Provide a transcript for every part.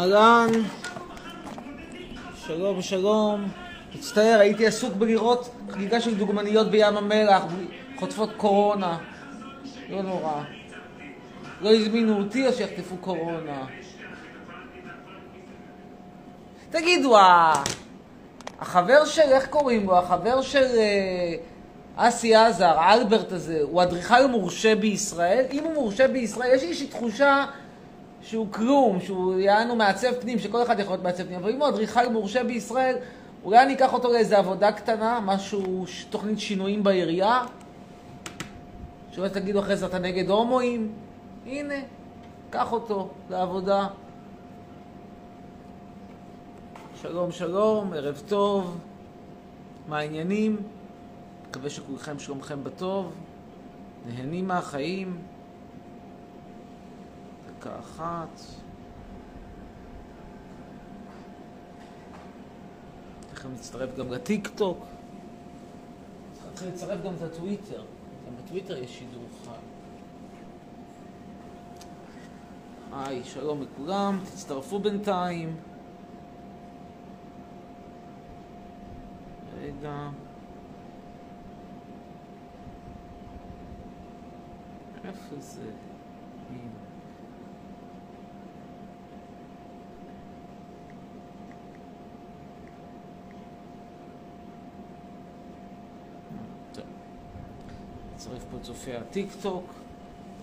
אהלן, שלום שלום. מצטער, הייתי עסוק בלראות חגיגה של דוגמניות בים המלח, חוטפות קורונה. לא נורא. לא הזמינו אותי, אז שיחטפו קורונה. תגידו, החבר של, איך קוראים לו? החבר של אה, אסי עזר, אלברט הזה, הוא אדריכל מורשה בישראל? אם הוא מורשה בישראל, יש איזושהי תחושה שהוא כלום, שהוא יענו מעצב פנים, שכל אחד יכול להיות מעצב פנים, אבל אם הוא אדריכל מורשה בישראל, אולי אני אקח אותו לאיזה עבודה קטנה, משהו, תוכנית שינויים בעירייה, שלא תגידו אחרי זה אתה נגד הומואים, הנה, קח אותו לעבודה. שלום שלום, ערב טוב, מה העניינים? מקווה שכולכם שלומכם בטוב, נהנים מהחיים. דקה אחת. תכף נצטרף גם לטיק טוק. צריך לצרף גם את הטוויטר. גם בטוויטר יש שידור חי. היי, שלום לכולם, תצטרפו בינתיים. רגע. איפה זה? הנה. נצרף פה את צופי הטיק טוק.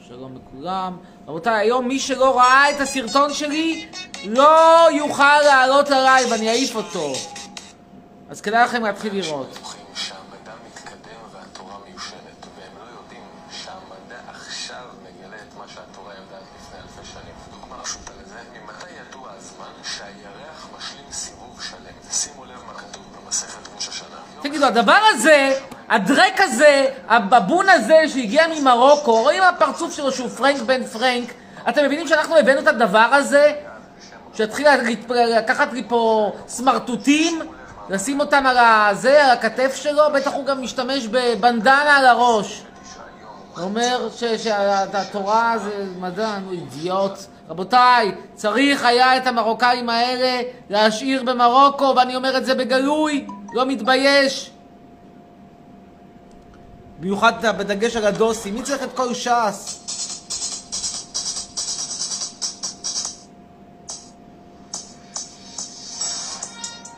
שלום לכולם. רבותיי, היום מי שלא ראה את הסרטון שלי לא יוכל לעלות לרייב, אני אעיף אותו. אז כדאי לכם להתחיל לראות. לא. תגידו, הדבר הזה, הדרק הזה, הבבון הזה שהגיע ממרוקו, רואים הפרצוף שלו שהוא פרנק בן פרנק, אתם מבינים שאנחנו הבאנו את הדבר הזה? שהתחיל לקחת לי פה סמרטוטים, לשים אותם על הזה, על הכתף שלו, בטח הוא גם משתמש בבנדנה על הראש. הוא אומר שהתורה זה מדע, נו אידיוט. רבותיי, צריך היה את המרוקאים האלה להשאיר במרוקו, ואני אומר את זה בגלוי, לא מתבייש. במיוחד בדגש על הדוסי, מי צריך את כל ש"ס?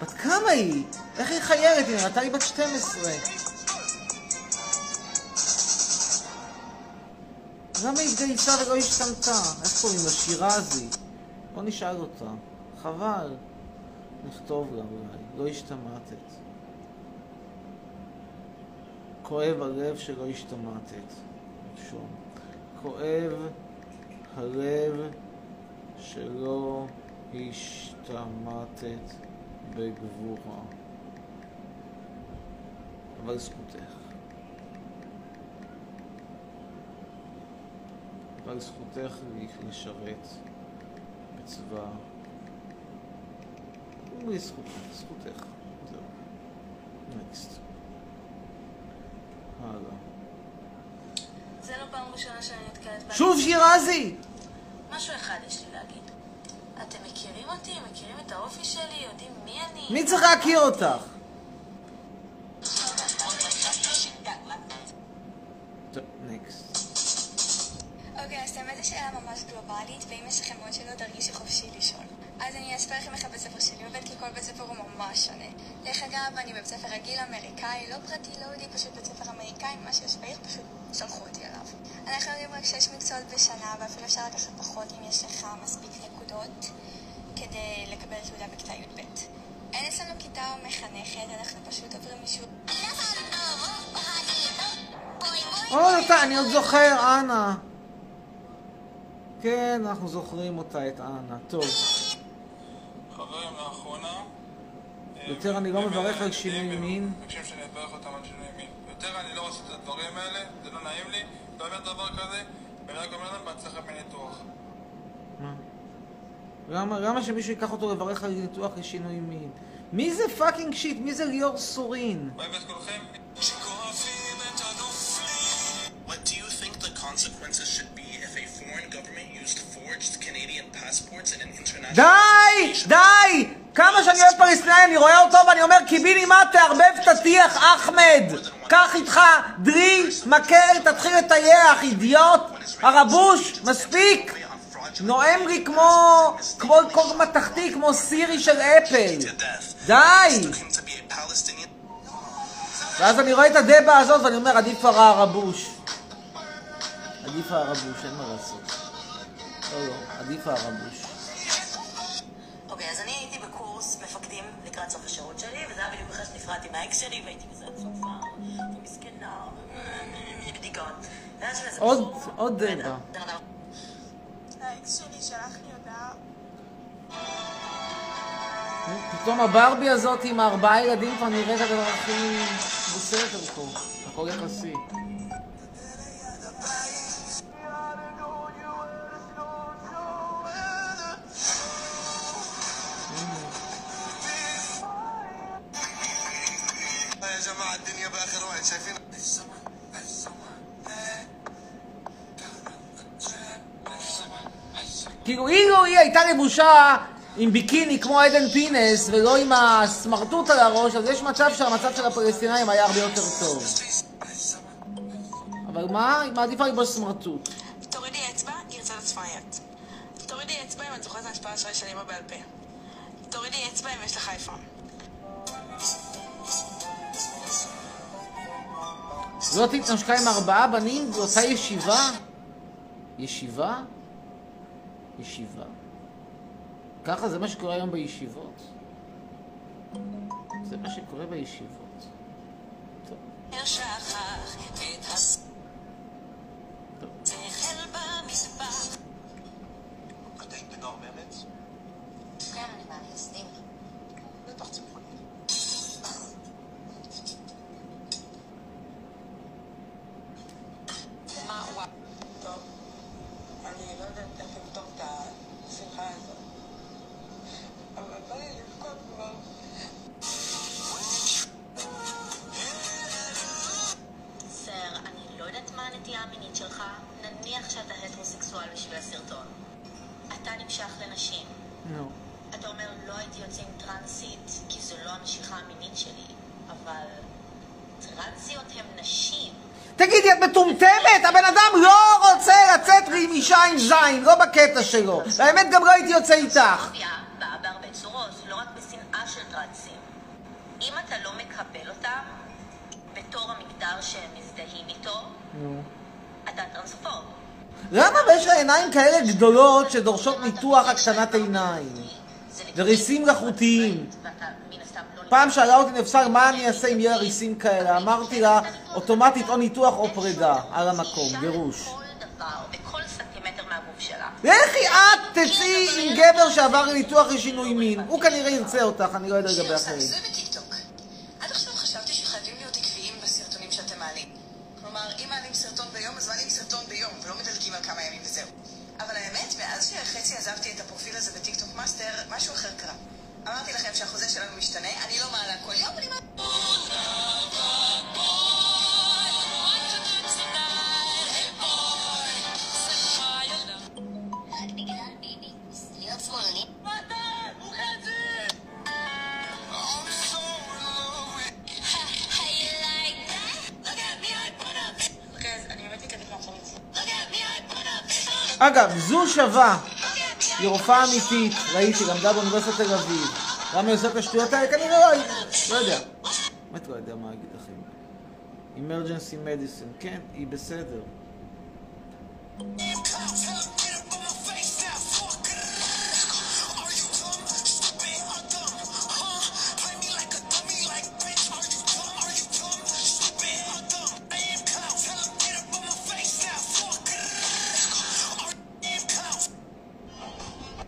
בת כמה היא? איך היא חיירת? היא נראתה לי בת 12. למה היא התגייסה ולא השתנתה? איך קוראים לה? שירזי. בוא נשאל אותה. חבל. נכתוב לה אולי. לא השתמטת. כואב הלב שלא השתמטת. נרשום. כואב הלב שלא השתמטת בגבורה. אבל זכותך. אבל זכותך לשרת בצבא. זכותך, זכותך. זהו. נקסט. הלאה. זה לא פעם ראשונה שאני נתקלת בה. שוב שירזי! משהו אחד יש לי להגיד. אתם מכירים אותי? מכירים את האופי שלי? יודעים מי אני? מי צריך להכיר אותך? אוקיי, אז האמת היא שאלה ממש גלובלית, ואם יש לכם עוד שאלות, תרגישו חופשי לשאול. אז אני אספר לכם איך הבית ספר שלי עובד, כי כל בית ספר הוא ממש שונה. דרך אגב, אני בבית ספר רגיל אמריקאי, לא פרטי, לא יהודי, פשוט בית ספר אמריקאי, מה שיש בעיר, פשוט שלחו אותי אליו. אנחנו לומדים רק שש מקצועות בשנה, ואפילו אפשר לקחת פחות אם יש לך מספיק נקודות כדי לקבל תעודה בכיתה י"ב. אין אצלנו כיתה או מחנכת, אנחנו פשוט עוברים מישהו... או, אני עוד זוכר, אנה. כן, אנחנו זוכרים אותה, את אנה. טוב. יותר אני לא מברך על שינוי מין. מבקשים שאני אברך אותם על שינוי מין. יותר אני לא עושה את הדברים האלה, זה לא נעים לי, לא אומר דבר כזה, ואני רק אומר להם בהצלחה בניתוח. מה? למה, למה שמישהו ייקח אותו לברך על ניתוח לשינוי מין? מי זה fucking shit? מי זה ליאור סורין? אוהב את כולכם. What do you think the consequences should be if a foreign government used forged Canadian passports in an international... די! כמה שאני אוהב פלסטינאי, אני רואה אותו ואני אומר, קיבינימט, תערבב את הטיח, אחמד. קח איתך דרי, מקל, תתחיל לטייח, אידיוט. הרבוש, מספיק. נואם לי כמו, כמו כמו מתכתי, כמו סירי של אפל. די! ואז אני רואה את הדבה הזאת ואני אומר, עדיף הרבוש. עדיף הרבוש, אין מה לעשות. לא, לא, עדיף הרבוש. אוקיי, אז אני הייתי בקורס לקראת סוף השירות שלי, וזה היה בדיוק אחרי שנפרדתי מהאקס שלי, והייתי כזה צופה, מסכנה, בדיכאון. והיה שם איזה עוד- עוד אדם האקס שלי שלח לי הודעה. פתאום הברבי הזאת עם הארבעה ילדים כבר נראית הדבר הכי בסדר פה. הכל יחסי. כאילו, אילו היא הייתה לבושה עם ביקיני כמו עדן פינס ולא עם הסמרטוט על הראש, אז יש מצב שהמצב של הפלסטינאים היה הרבה יותר טוב. אבל מה? היא מעדיפה ללבוש סמרטוט. תורידי אצבע, גרסת עצמאיות. תורידי אצבע אם את זוכרת את ההשפעה של אמא בעל פה. תורידי אצבע אם יש לך אייפון. זאת התנשקה עם ארבעה בנים באותה ישיבה? ישיבה? ישיבה. ככה זה מה שקורה היום בישיבות? זה מה שקורה בישיבות. טוב. טוב. וואו. טוב. אני לא יודעת איך לבדוק את השמחה הזאת. אבל בא לי לבכות כבר. סר, אני לא יודעת מה הנטייה המינית שלך, נניח שאתה הטרוסקסואל בשביל הסרטון. אתה נמשך לנשים. נו. אתה אומר, לא הייתי יוצא עם טרנסית, כי זו לא המשיכה המינית שלי, אבל טרנסיות הן נשים. תגידי, את מטומטמת? הבן אדם לא רוצה לצאת עם אישה עם זין, לא בקטע שלו. והאמת, גם לא הייתי יוצא איתך. פוביה באה בהרבה צורות, לא רק בשנאה של טרנסים. אם אתה לא מקבל אותם בתור המגדר שהם מזדהים איתו, אתה. למה יש לה עיניים כאלה גדולות שדורשות ניתוח הקטנת עיניים? זה וריסים מלאכותיים. ואתה מן הסתם לא... פעם שאלה אותי נפסל מה אני אעשה אם יהיה ריסים כאלה, אמרתי לה אוטומטית או ניתוח או פרידה על המקום, גירוש. לכי את תצאי עם גבר שעבר ניתוח לשינוי מין, הוא כנראה ירצה אותך, אני לא יודע לגבי אחרים. שווה. היא רופאה אמיתית, ראיתי, למדה באוניברסיטת תל אביב. למה היא עושה את השטויות האלה? כנראה לא, לא יודע. באמת לא יודע מה להגיד לכם. Emergency medicine, כן, היא בסדר.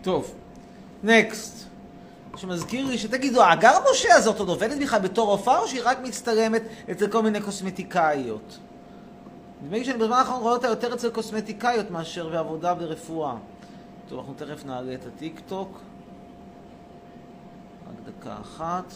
טוב, נקסט. שמזכיר לי שתגידו, הגר משה הזאת עוד עובדת בכלל בתור רופאה או שהיא רק מצטלמת אצל כל מיני קוסמטיקאיות? נדמה לי שאני בזמן האחרון רואה אותה יותר אצל קוסמטיקאיות מאשר בעבודה ברפואה. טוב, אנחנו תכף נעלה את הטיק טוק. רק דקה אחת.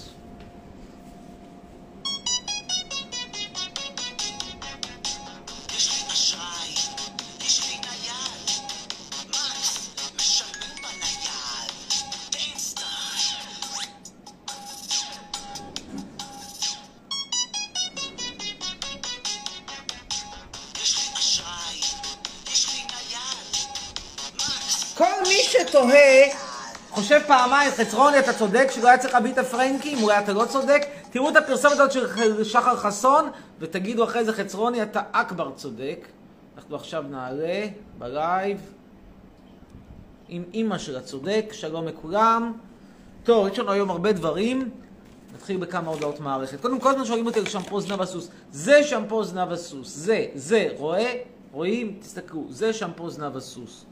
מי שתוהה, חושב פעמיים, חצרוני, אתה צודק שלא היה צריך להביא את הפרנקים, אולי אתה לא צודק. תראו את הפרסומת הזאת של שחר חסון, ותגידו אחרי זה, חצרוני, אתה אכבר צודק. אנחנו עכשיו נעלה בלייב עם אימא של הצודק, שלום לכולם. טוב, יש לנו היום הרבה דברים. נתחיל בכמה הודעות מערכת. קודם כל, הזמן שואלים אותי על שמפו זנב הסוס. זה שמפו זנב הסוס. זה, זה, רואה? רואים? תסתכלו. זה שמפו זנב הסוס.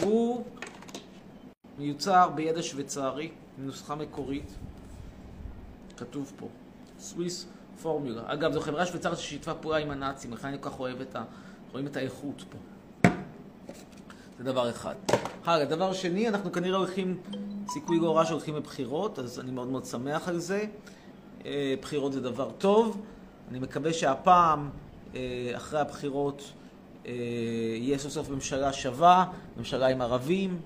הוא מיוצר בידע שוויצרי, נוסחה מקורית. כתוב פה. סוויס פורמולה. אגב, זו חברה שוויצרית ששיתפה פעולה עם הנאצים, לכן אני כל כך אוהב את ה... רואים את האיכות פה. זה דבר אחד. הלאה, דבר שני, אנחנו כנראה הולכים, סיכוי לא שהולכים לבחירות, אז אני מאוד מאוד שמח על זה. אה, בחירות זה דבר טוב. אני מקווה שהפעם, אה, אחרי הבחירות, אה, יהיה סוף סוף ממשלה שווה, ממשלה עם ערבים.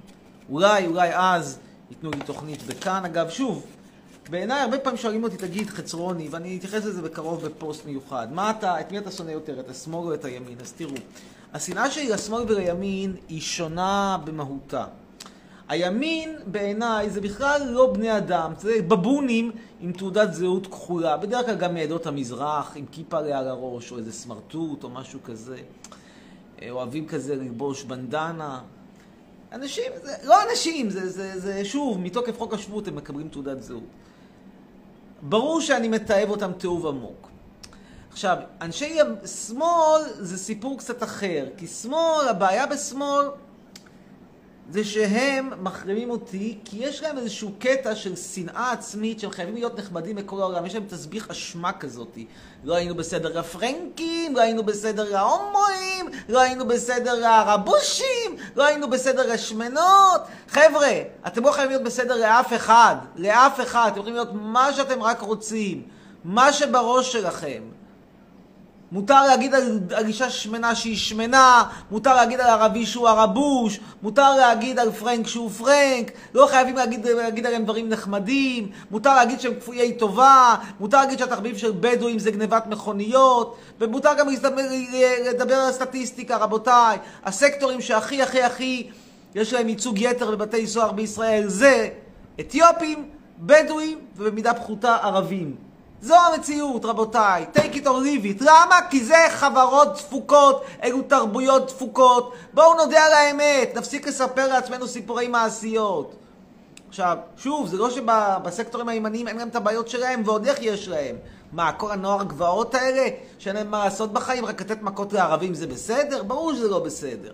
אולי, אולי אז ייתנו לי תוכנית בכאן. אגב, שוב, בעיניי הרבה פעמים שואלים אותי, תגיד, חצרוני, ואני אתייחס לזה בקרוב בפוסט מיוחד. מה אתה, את מי אתה שונא יותר, את השמאל או את הימין? אז תראו, השנאה שלי לשמאל ולימין היא שונה במהותה. הימין בעיניי זה בכלל לא בני אדם, זה בבונים עם תעודת זהות כחולה, בדרך כלל גם מעדות המזרח, עם כיפה עליה על הראש, או איזה סמרטוט או משהו כזה. אה, אוהבים כזה ללבוש בנדנה. אנשים, זה, לא אנשים, זה, זה, זה שוב, מתוקף חוק השבות הם מקבלים תעודת זהות. ברור שאני מתעב אותם תיעוב עמוק. עכשיו, אנשי שמאל זה סיפור קצת אחר, כי שמאל, הבעיה בשמאל זה שהם מחרימים אותי, כי יש להם איזשהו קטע של שנאה עצמית שהם חייבים להיות נחמדים בכל העולם, יש להם תסביך אשמה כזאת. לא היינו בסדר הפרנקים, לא היינו בסדר ההומואים, לא היינו בסדר הרבושים, לא היינו בסדר השמנות. חבר'ה, אתם לא חייבים להיות בסדר לאף אחד, לאף אחד, אתם יכולים להיות מה שאתם רק רוצים, מה שבראש שלכם. מותר להגיד על, על אישה שמנה שהיא שמנה, מותר להגיד על ערבי שהוא ערבוש, מותר להגיד על פרנק שהוא פרנק, לא חייבים להגיד, להגיד עליהם דברים נחמדים, מותר להגיד שהם כפויי טובה, מותר להגיד שהתחביב של בדואים זה גנבת מכוניות, ומותר גם לדבר, לדבר על הסטטיסטיקה, רבותיי. הסקטורים שהכי הכי הכי יש להם ייצוג יתר בבתי סוהר בישראל זה אתיופים, בדואים ובמידה פחותה ערבים. זו המציאות, רבותיי. take it or leave it. למה? כי זה חברות דפוקות, אלו תרבויות דפוקות. בואו נודה על האמת, נפסיק לספר לעצמנו סיפורי מעשיות. עכשיו, שוב, זה לא שבסקטורים הימניים אין להם את הבעיות שלהם, ועוד איך יש להם. מה, כל הנוער גבעות האלה, שאין להם מה לעשות בחיים, רק לתת מכות לערבים זה בסדר? ברור שזה לא בסדר.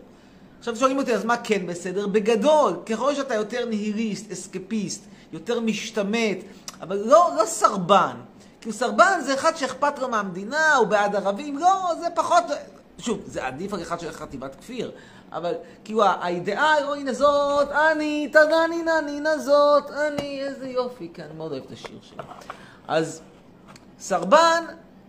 עכשיו שואלים אותי, אז מה כן בסדר? בגדול, ככל שאתה יותר ניהיליסט, אסקפיסט, יותר משתמט, אבל לא, לא סרבן. כי סרבן זה אחד שאכפת לו מהמדינה, הוא בעד ערבים, לא, זה פחות... שוב, זה עדיף על אחד שהולך חטיבת כפיר, אבל כאילו האידאל, או הנה אני, תגני ננינה זאת, אני, איזה יופי, כן, אני מאוד אוהב את השיר שלי. אז סרבן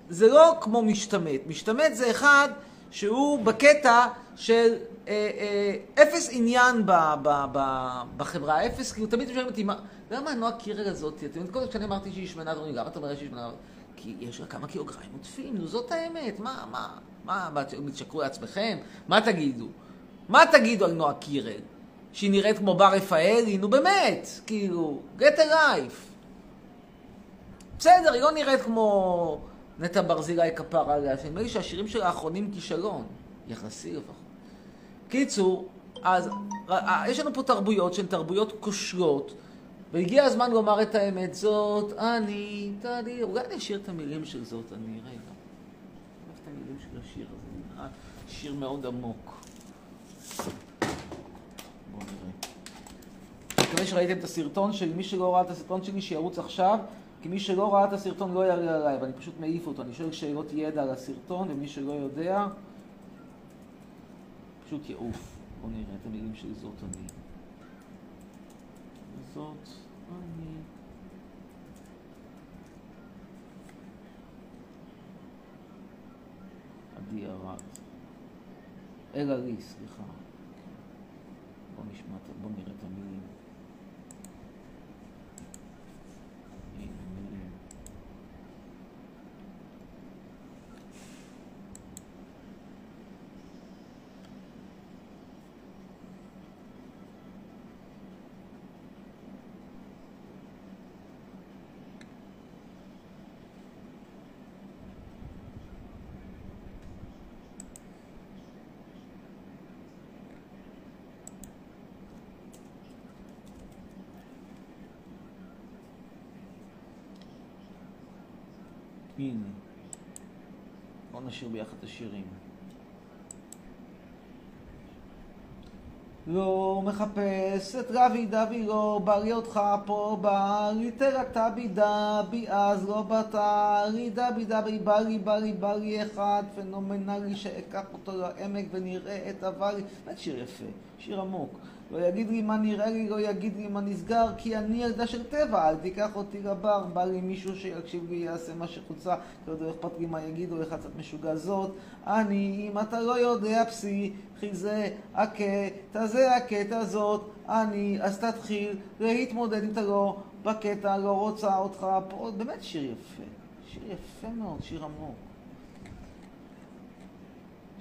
זה לא כמו משתמט. משתמט זה אחד שהוא בקטע של אה, אה, אפס עניין ב, ב, ב, בחברה, אפס, כאילו תמיד אותי, מה, למה הנועה קירל הזאת, אתם יודעים, כשאני אמרתי שהיא שמנה, אתם למה אתה אומר שהיא שמנה? כי יש לה כמה קילוגרמים עודפים, נו זאת האמת, מה, מה, מה, מה, תשקרו לעצמכם? מה תגידו? מה תגידו על נועה קירל? שהיא נראית כמו בר רפאלי? נו באמת, כאילו, get a life. בסדר, היא לא נראית כמו נטע ברזילי כפרה עליה, שנדמה לי שהשירים שלה האחרונים כישלון, יחסי לפחות. קיצור, אז יש לנו פה תרבויות שהן תרבויות כושלות, והגיע הזמן לומר את האמת, זאת אני, תדי, אולי אני אשאיר את המילים של זאת אני, רגע. אוהב את המילים של השיר הזה, שיר מאוד עמוק. בואו נראה. אני מקווה שראיתם את הסרטון שלי, מי שלא ראה את הסרטון שלי שירוץ עכשיו, כי מי שלא ראה את הסרטון לא יראה עליי, ואני פשוט מעיף אותו, אני שואל שאלות ידע על הסרטון, ומי שלא יודע, פשוט יעוף. בואו נראה את המילים של זאת אני. זאת אני. עדי ארד. אלה לי, סליחה. בואו נשמע, בואו נראה את המילים. הנה, מילים. הנה. בואו נשאיר ביחד את השירים. לא מחפש את רבי דבי לא לי אותך פה בא לי תרקת בי דבי אז לא באת לי דבי דבי לי בא לי אחד. פנומנלי שאקח אותו לעמק ונראה את הוואלי באמת שיר יפה, שיר עמוק לא יגיד לי מה נראה לי, לא יגיד לי מה נסגר, כי אני ילדה של טבע, אל תיקח אותי לבר, בא לי מישהו שיקשיב לי, יעשה מה שחוצה, לא יודע, אכפת לי מה יגידו, איך קצת משוגע זאת. אני, אם אתה לא יודע פסיכי זה הקטע, זה הקטע זאת, אני, אז תתחיל להתמודד אם אתה לא בקטע, לא רוצה אותך פה. באמת שיר יפה, שיר יפה מאוד, שיר עמוק.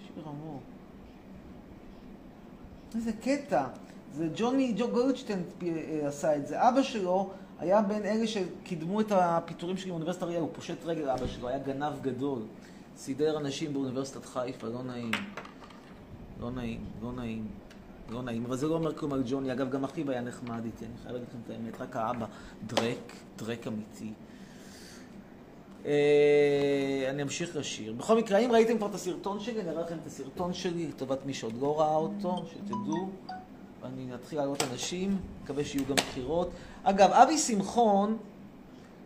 שיר עמוק. איזה קטע. זה ג'וני, ג'ו גולדשטיין אה, עשה את זה. אבא שלו היה בין אלה שקידמו את הפיטורים שלי באוניברסיטת אריאל, הוא פושט רגל אבא שלו, היה גנב גדול. סידר אנשים באוניברסיטת חיפה, לא נעים. לא נעים, לא נעים. לא נעים, אבל זה לא אומר כלום על ג'וני. אגב, גם אחיו היה נחמד איתי, אני חייב להגיד לכם את האמת. רק האבא, דרק, דרק אמיתי. אה, אני אמשיך לשיר. בכל מקרה, אם ראיתם כבר את הסרטון שלי, אני אראה לכם את הסרטון שלי, לטובת מי שעוד לא ראה אותו, שתדעו. אני אתחיל לעלות אנשים, מקווה שיהיו גם בחירות. אגב, אבי שמחון,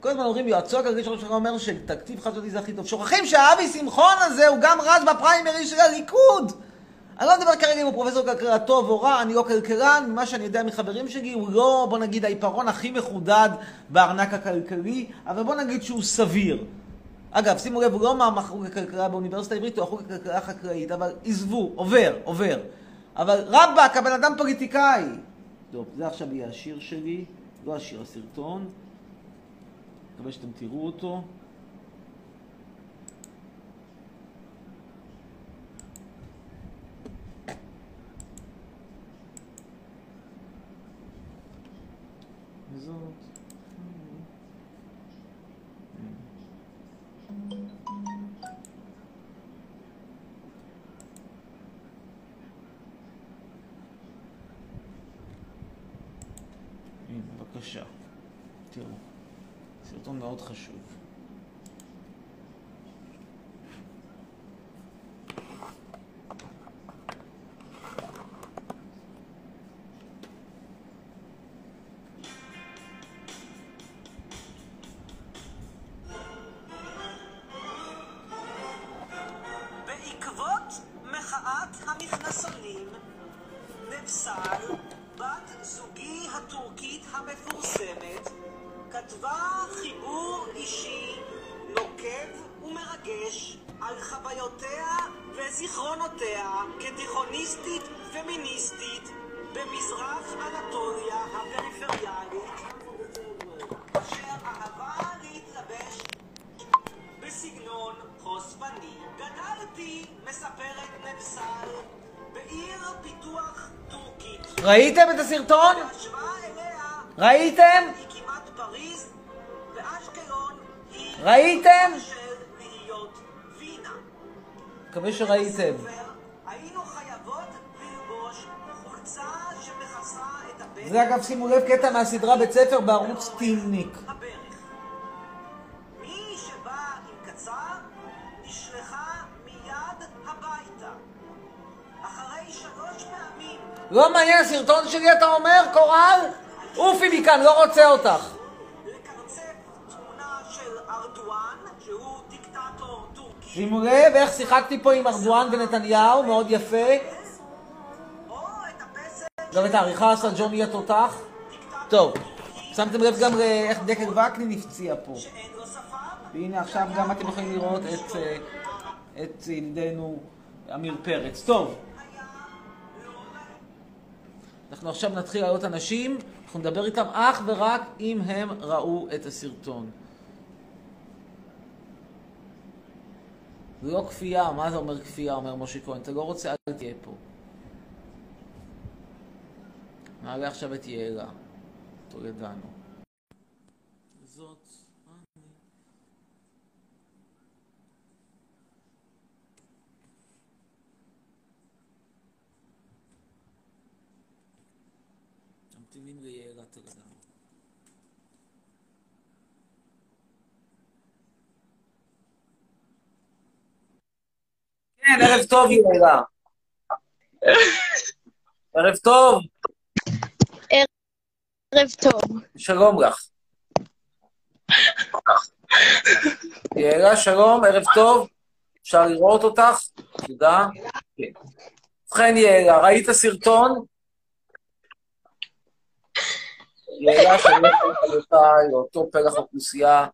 כל הזמן אומרים, יועצו הכלכלי של ראש הממשלה אומר שתקציב חד שנתי זה הכי טוב. שוכחים שהאבי שמחון הזה הוא גם רץ בפריימרי של הליכוד! אני לא מדבר כרגע אם הוא פרופסור כלכלה טוב או רע, אני לא כלכלן, ממה שאני יודע מחברים שלי, הוא לא, בוא נגיד, העיפרון הכי מחודד בארנק הכלכלי, אבל בוא נגיד שהוא סביר. אגב, שימו לב, הוא לא מהחוג הכלכלה באוניברסיטה העברית, הוא החוג הכלכלה החקלאית, אבל עזבו, עובר, עובר. אבל רבאק, הבן אדם פוליטיקאי. טוב, זה עכשיו יהיה השיר שלי, לא השיר, הסרטון. מקווה שאתם תראו אותו. זאת. בבקשה. תראו. סרטון מאוד חשוב. כתבה חיבור אישי נוקב ומרגש על חוויותיה וזיכרונותיה כתיכוניסטית פמיניסטית במזרח אנטוליה הפריפריאלית, אשר אהבה להתלבש בסגנון חושפני. גדלתי, מספרת נבסל, בעיר פיתוח טורקית. ראיתם את הסרטון? ראיתם? פריז, ואשקלון היא ראיתם? מקווה שראיתם. זה אגב, שימו לב, קטע מהסדרה בית ספר בערוץ פעמים לא מעניין הסרטון שלי, אתה אומר, קורל? עופי מכאן, לא רוצה אותך. שימו לב איך שיחקתי פה עם ארדואן ונתניהו, מאוד יפה. גם את העריכה עשה ג'וני התותח. טוב, שמתם לב גם איך דקל וקנין הפציע פה. והנה עכשיו גם אתם יכולים לראות את, אה, את ידידנו עמיר פרץ. טוב, אנחנו עכשיו נתחיל לעלות אנשים, אנחנו נדבר איתם אך ורק אם הם ראו את הסרטון. זה לא כפייה, מה זה אומר כפייה, אומר משה כהן, אתה לא רוצה, אל תהיה פה. נעלה עכשיו את יעלה, טולדנו. זאת אני. ממתינים ליעלה טולדנו. כן, ערב טוב, יאללה. ערב טוב, ערב טוב. שלום לך. יאללה, שלום, ערב טוב. אפשר לראות אותך? תודה. כן. ובכן, יאללה, ראית סרטון? יאללה, שלום לאותו פלח אוכלוסייה.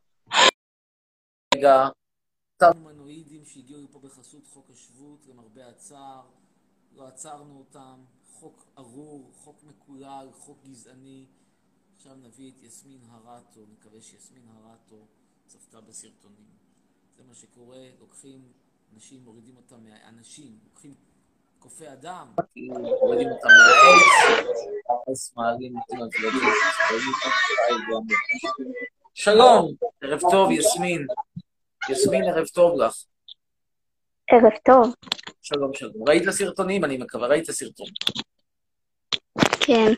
רגע, אותם שהגיעו לפה בחסות חוק השבות, למרבה הצער, לא עצרנו אותם, חוק ארור, חוק מקולל, חוק גזעני. עכשיו נביא את יסמין הרטו, נקווה שיסמין הרטו צפתה בסרטונים. זה מה שקורה, לוקחים אנשים, מורידים אותם מהאנשים, לוקחים קופי אדם, מורידים אותם מהעץ, לילדים, שלום, ערב טוב, יסמין. יסמין, ערב טוב לך. ערב טוב. שלום, שלום. ראית סרטונים? אני מקווה, ראית סרטון. כן.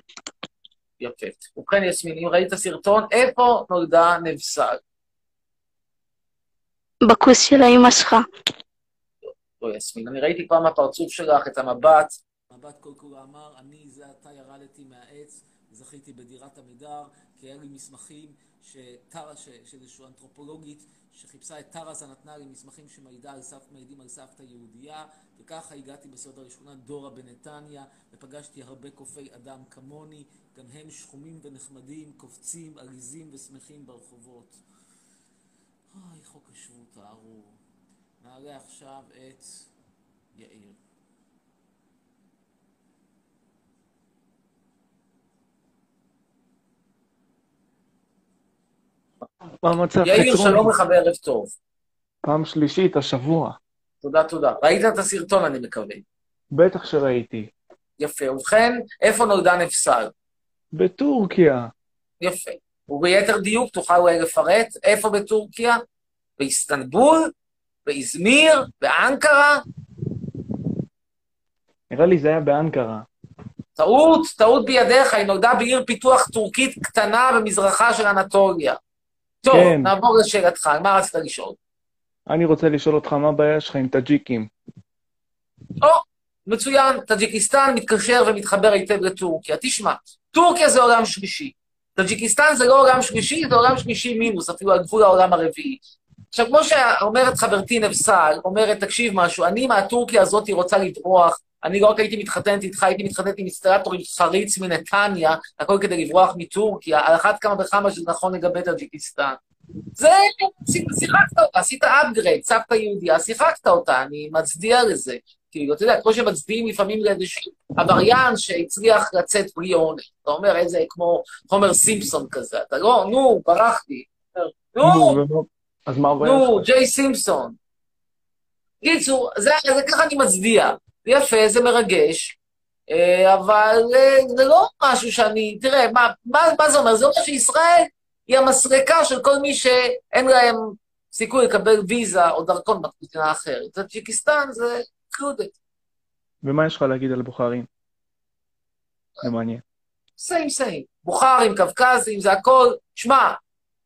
יפה. ובכן, יסמין, אם ראית סרטון, איפה נולדה נבסל? בכוס של האמא שלך. לא, יסמין, אני ראיתי כבר מהפרצוף שלך את המבט. מבט כל כולו אמר, אני זה עתה ירדתי מהעץ, זכיתי בדירת עמידר, כי היה לי מסמכים שטרה, ש- של איזושהי אנתרופולוגית, שחיפשה את טרזה, נתנה לי מסמכים שמעידים על, סבתא יהודייה, וככה הגעתי בסדר לשכונת דורה בנתניה, ופגשתי הרבה קופי אדם כמוני, גם הם שחומים ונחמדים, קופצים, עליזים ושמחים ברחובות. אוי, חוק השבות הארור. נעלה עכשיו את יאיר. מה המצב? יאיר? שלום לך וערב טוב. פעם שלישית השבוע. תודה, תודה. ראית את הסרטון, אני מקווה. בטח שראיתי. יפה. ובכן, איפה נולדה נפסל? בטורקיה. יפה. וביתר דיוק, תוכל אולי לפרט איפה בטורקיה? באיסטנבול? באזמיר? באנקרה? נראה לי זה היה באנקרה. טעות, טעות בידיך, היא נולדה בעיר פיתוח טורקית קטנה במזרחה של אנטוליה. טוב, כן. נעבור לשאלתך, מה רצית לשאול? אני רוצה לשאול אותך, מה הבעיה שלך עם טאג'יקים? או, מצוין, טאג'יקיסטן מתקשר ומתחבר היטב לטורקיה. תשמע, טורקיה זה עולם שלישי. טאג'יקיסטן זה לא עולם שלישי, זה עולם שלישי מינוס, אפילו על גבול העולם הרביעי. עכשיו, כמו שאומרת חברתי נבסל, אומרת, תקשיב משהו, אני מהטורקיה הזאת רוצה לברוח, אני לא רק הייתי מתחתנת איתך, הייתי מתחתנת עם אינסטלטור עם חריץ מנתניה, הכל כדי לברוח מטורקיה, על אחת כמה וכמה שזה נכון לגבי טאג'יקיסטן. זה, שיחקת אותה, עשית upgrade, סבתא יהודייה, שיחקת אותה, אני מצדיע לזה. כאילו, אתה יודע, כמו שמצדיעים לפעמים לאיזשהו עבריין שהצליח לצאת בלי עונש. אתה אומר, איזה, כמו חומר סימפסון כזה. אתה לא, נו, ברחתי. נו, נו? ג'יי סימפסון. קיצור, זה ככה אני מצדיע. יפה, זה מרגש, אה, אבל אה, זה לא משהו שאני... תראה, מה, מה, מה זה אומר? זה אומר שישראל היא המסרקה של כל מי שאין להם סיכוי לקבל ויזה או דרכון במדינה אחרת. טאג'יקיסטן זה included. ומה יש לך להגיד על בוכרים? זה מעניין. same same. בוכרים, קווקזים, זה הכל. שמע,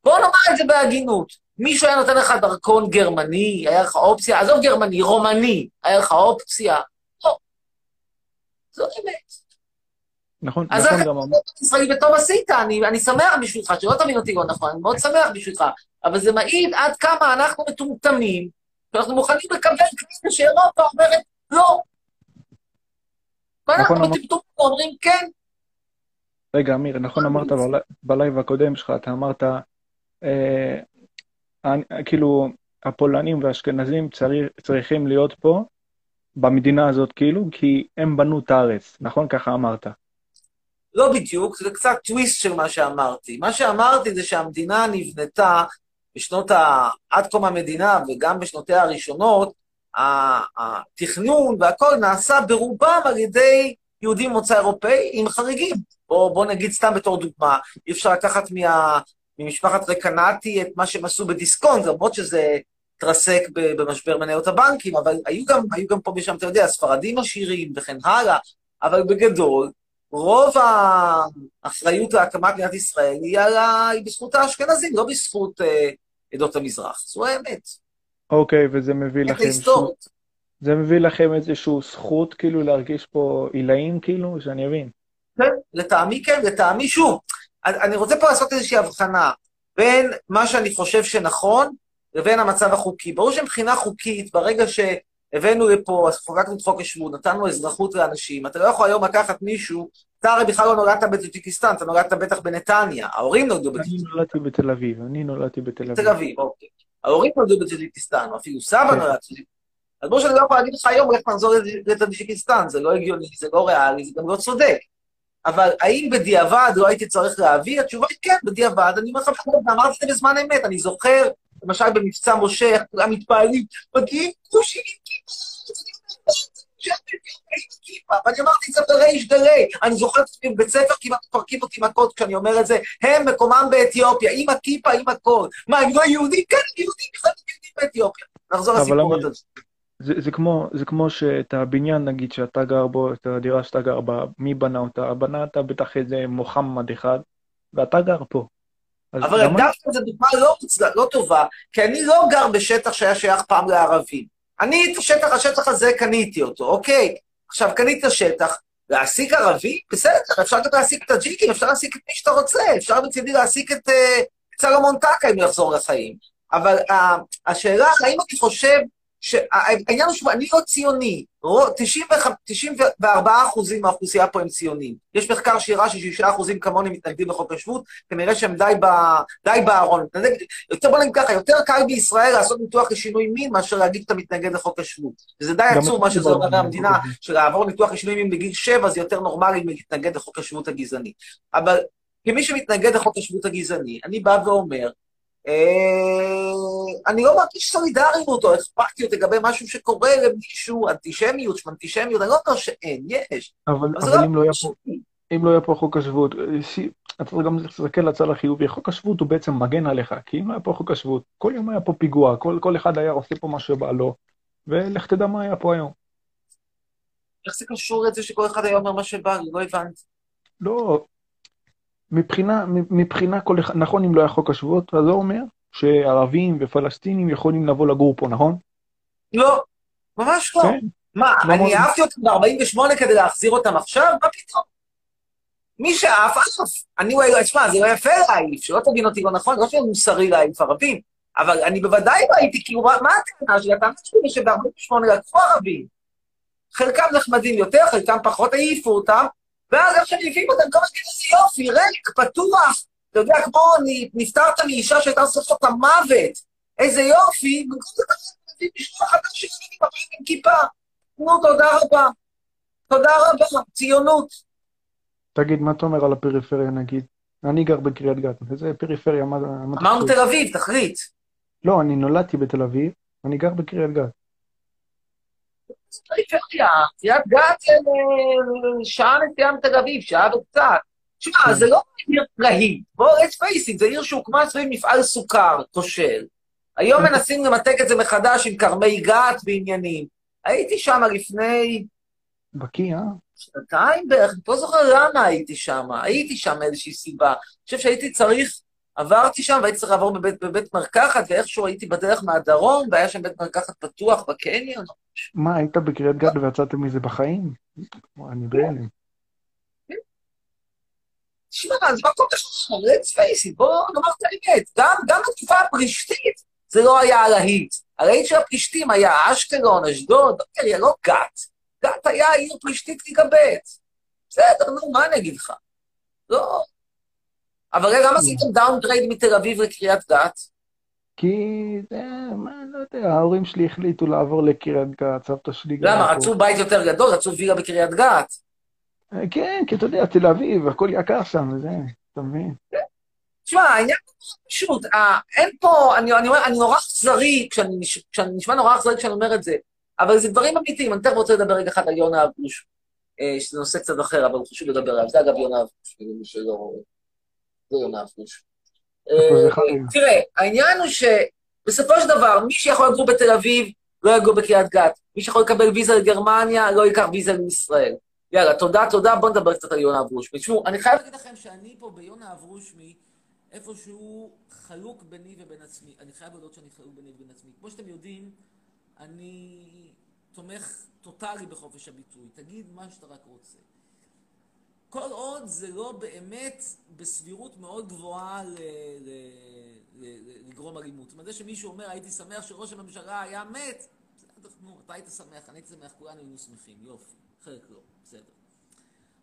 בוא נאמר את זה בהגינות. מישהו היה נותן לך דרכון גרמני, היה לך אופציה, עזוב גרמני, רומני, היה לך אופציה. זו אמת. נכון, אז נכון גם אמר... ישראלי וטוב עשית, אני, אני שמח בשבילך, שלא תבין אותי לא נכון, אני מאוד שמח בשבילך, אבל זה מעיד עד כמה אנחנו מטומטמים, שאנחנו מוכנים לקבל כאלה שאירופה אומרת לא. ואנחנו אמר- מטומטמים ואומרים כן. רגע, אמיר, נכון אמרת בל- בלייב הקודם שלך, אתה אמרת, אה, אני- כאילו, הפולנים והאשכנזים צריך, צריכים להיות פה, במדינה הזאת, כאילו, כי הם בנו את הארץ, נכון? ככה אמרת. לא בדיוק, זה קצת טוויסט של מה שאמרתי. מה שאמרתי זה שהמדינה נבנתה בשנות ה... עד קום המדינה וגם בשנותיה הראשונות, התכנון והכל נעשה ברובם על ידי יהודים ממוצא אירופאי עם חריגים. בוא, בוא נגיד סתם בתור דוגמה, אי אפשר לקחת מה, ממשפחת רקנטי את מה שהם עשו בדיסקונט, למרות שזה התרסק במשבר מניות הבנקים, אבל היו גם, היו גם פה ושם, אתה יודע, ספרדים עשירים וכן הלאה, אבל בגדול, רוב האחריות להקמת מדינת ישראל היא, על ה... היא בזכות האשכנזים, לא בזכות אה, עדות המזרח. זו האמת. אוקיי, וזה מביא לכם... שני- היסטורית. זה מביא לכם איזושהי זכות כאילו להרגיש פה עילאים כאילו, שאני אבין. כן, לטעמי כן, לטעמי שוב. אני רוצה פה לעשות איזושהי הבחנה בין מה שאני חושב שנכון לבין המצב החוקי. ברור שמבחינה חוקית, ברגע שהבאנו לפה, חוקקנו את חוק השבות, נתנו אזרחות לאנשים, אתה לא יכול היום לקחת מישהו, אתה הרי בכלל לא נולדת בטג'יקיסטן, אתה נולדת בטח בנתניה, ההורים נולדו אני בטג'יקיסטן. נולדתי בתל אביב, אני נולדתי בתל תל אביב. אביב, אוקיי. ההורים נולדו בטג'יקיסטן, או אפילו סבא כן. נולד בטג'יקיסטן. אז ברור שאני לא יכול להגיד לך היום איך נחזור לטג'יקיסטן, זה לא הגיוני, זה לא ריאלי, זה גם לא צודק. אבל האם בדיעבד לא הייתי צריך להביא? התשובה היא כן, בדיעבד. אני אומר לך, ואמרתי את זה בזמן אמת, אני זוכר, למשל במבצע משה, איך כולם מתפעלים, מגיעים כושים עם כיפה. ואני אמרתי את זה בריש גלי. אני זוכר את עצמי בבית ספר כמעט מפרקים אותי מכות כשאני אומר את זה, הם מקומם באתיופיה, עם הכיפה, עם הכל. מה, הם לא יהודים? כן, הם יהודים, בכלל יהודים באתיופיה. נחזור לסיפור הזה. זה, זה כמו, זה כמו שאת הבניין, נגיד, שאתה גר בו, את הדירה שאתה גר בה, מי בנה אותה? בנה אותה בטח איזה מוחמד אחד, ואתה גר פה. אבל דווקא זו דוגמה לא, לא טובה, כי אני לא גר בשטח שהיה שייך פעם לערבים. אני את השטח, השטח הזה קניתי אותו, אוקיי? עכשיו, קנית שטח, להעסיק ערבי? בסדר, אפשר גם להעסיק את הג'יקים, אפשר להעסיק את מי שאתה רוצה, אפשר מצידי להעסיק את אה, סלומון טקה אם הוא יחזור לחיים. אבל אה, השאלה, האם אני חושב, העניין הוא שאני לא ציוני, רו- 95 94 אחוזים מהאוכלוסייה פה הם ציונים. יש מחקר שהראה ששישה אחוזים כמוני מתנגדים לחוק השבות, כנראה שהם די, ב, די בארון. יותר בוא נגיד ככה, יותר קל בישראל לעשות ניתוח לשינוי מין מאשר להגיד שאתה מתנגד לחוק השבות. וזה די עצוב מה שזה אומר בארון. מהמדינה, שלעבור ניתוח לשינוי מין בגיל שבע זה יותר נורמלי מלהתנגד לחוק השבות הגזעני. אבל כמי שמתנגד לחוק השבות הגזעני, אני בא ואומר, אני לא מרגיש סולידריות או אכפתיות לגבי משהו שקורה למישהו, אנטישמיות, אנטישמיות, אני לא אומר שאין, יש. אבל, אבל לא אם לא היה פה. אם לא היה פה חוק השבות, ש- אתה צריך גם להסתכל לצד החיובי, חוק השבות הוא בעצם מגן עליך, כי אם לא היה פה חוק השבות, כל יום היה פה פיגוע, כל, כל אחד היה עושה פה מה שבא לו, ולך תדע מה היה פה היום. איך זה קשור לזה שכל אחד היה אומר מה שבא לי? לא הבנתי. לא, מבחינה, מבחינה כל אחד, נכון אם לא היה חוק השבות, אז זה אומר שערבים ופלסטינים יכולים לבוא לגור פה, נכון? לא, ממש לא. כן. מה, לא אני אהבתי אותם ב-48 כדי להחזיר אותם עכשיו? מה פתאום? מי שאף, אף. אני, אולי- תשמע, זה לא יפה להעיף, שלא תבין אותי לא נכון, לא שזה מוסרי להעיף ערבים, אבל אני בוודאי לא הייתי, כאילו, מה מה הטענה שלי? הטענה שלי היא שב-48 לקחו ערבים. חלקם נחמדים יותר, חלקם פחות העיפו אותם, ואז איך שמעיפים אותם, כל הזמן איזה יופי, ריק, פתוח. אתה יודע, כמו נפטרת מאישה שהייתה לך את המוות. איזה יופי, במקום זה אתה מביא משלוח חדש של בבית עם כיפה. נו, תודה רבה. תודה רבה, ציונות. תגיד, מה אתה אומר על הפריפריה נגיד? אני גר בקריית גת, וזה פריפריה, מה אמרנו? תל אביב, תחליט. לא, אני נולדתי בתל אביב, אני גר בקריית גת. זה פריפריה, קריית גת זה שעה נסיעה מתל אביב, שעה וקצת. שמע, זה לא עיר להיט. בוא, let's face it, זה עיר שהוקמה סביב מפעל סוכר כושל. היום מנסים למתק את זה מחדש עם כרמי גת ועניינים. הייתי שם לפני בקיא, אה? שנתיים בערך, אני לא זוכר למה הייתי שם, הייתי שם מאיזושהי סיבה. אני חושב שהייתי צריך, עברתי שם והייתי צריך לעבור בבית, בבית מרקחת, ואיכשהו הייתי בדרך מהדרום, והיה שם בית מרקחת פתוח בקניון. מה, היית בקריית גת ויצאת מזה בחיים? אני בהלם. תשמע, זה מקום נכון, let's face it, בואו נאמר את האמת. גם, גם בתקופה הפלישתית זה לא היה הלהיט. הלהיט של הפלישתים היה אשקלון, אשדוד, אוקיי, לא גת. גת היה עיר פלישתית ליגה ב'. בסדר, נו, מה אני אגיד לך? לא. אבל רגע, למה עשיתם downgrade מתל אביב לקריית גת? כי, זה, מה, לא יודע, ההורים שלי החליטו לעבור לקריית גת, סבתא שלי גרה למה. רצו בית יותר גדול? רצו וילה בקריית גת. אה, כן, כי אתה יודע, תל אביב, הכל יקר שם, וזה, אתה מבין? תשמע, העניין פשוט, אה, אין פה, אני, אני אומר, אני נורא אכזרי, כשאני, כשאני נשמע נורא אכזרי כשאני אומר את זה, אבל זה דברים אמיתיים. אני תכף רוצה לדבר רגע אחד על יונה אבוש, אה, שזה נושא קצת אחר, אבל חשוב לדבר עליו. זה אגב יונה אבוש, למי שלא... זה יונה זה אה, חיים? תראה, העניין הוא שבסופו של דבר, מי שיכול לגור בתל אביב, לא יגור בקריית גת. מי שיכול לקבל ויזה לגרמניה, לא ייקח ויזה לישראל. יאללה, תודה, תודה, בואו נדבר קצת על יונה אברושמי. תשמעו, אני חייב להגיד לכם שאני פה ביונה אברושמי, איפשהו חלוק ביני ובין עצמי. אני חייב להודות שאני חלוק ביני ובין עצמי. כמו שאתם יודעים, אני תומך טוטאלי בחופש הביטוי, תגיד מה שאתה רק רוצה. כל עוד זה לא באמת בסבירות מאוד גבוהה ל- ל- ל- לגרום אלימות. זאת אומרת, זה שמישהו אומר, הייתי שמח שראש הממשלה היה מת, בסדר, נו, אתה היית שמח, אני הייתי שמח, כולנו היינו שמחים, יופי, חלק לא, בסדר.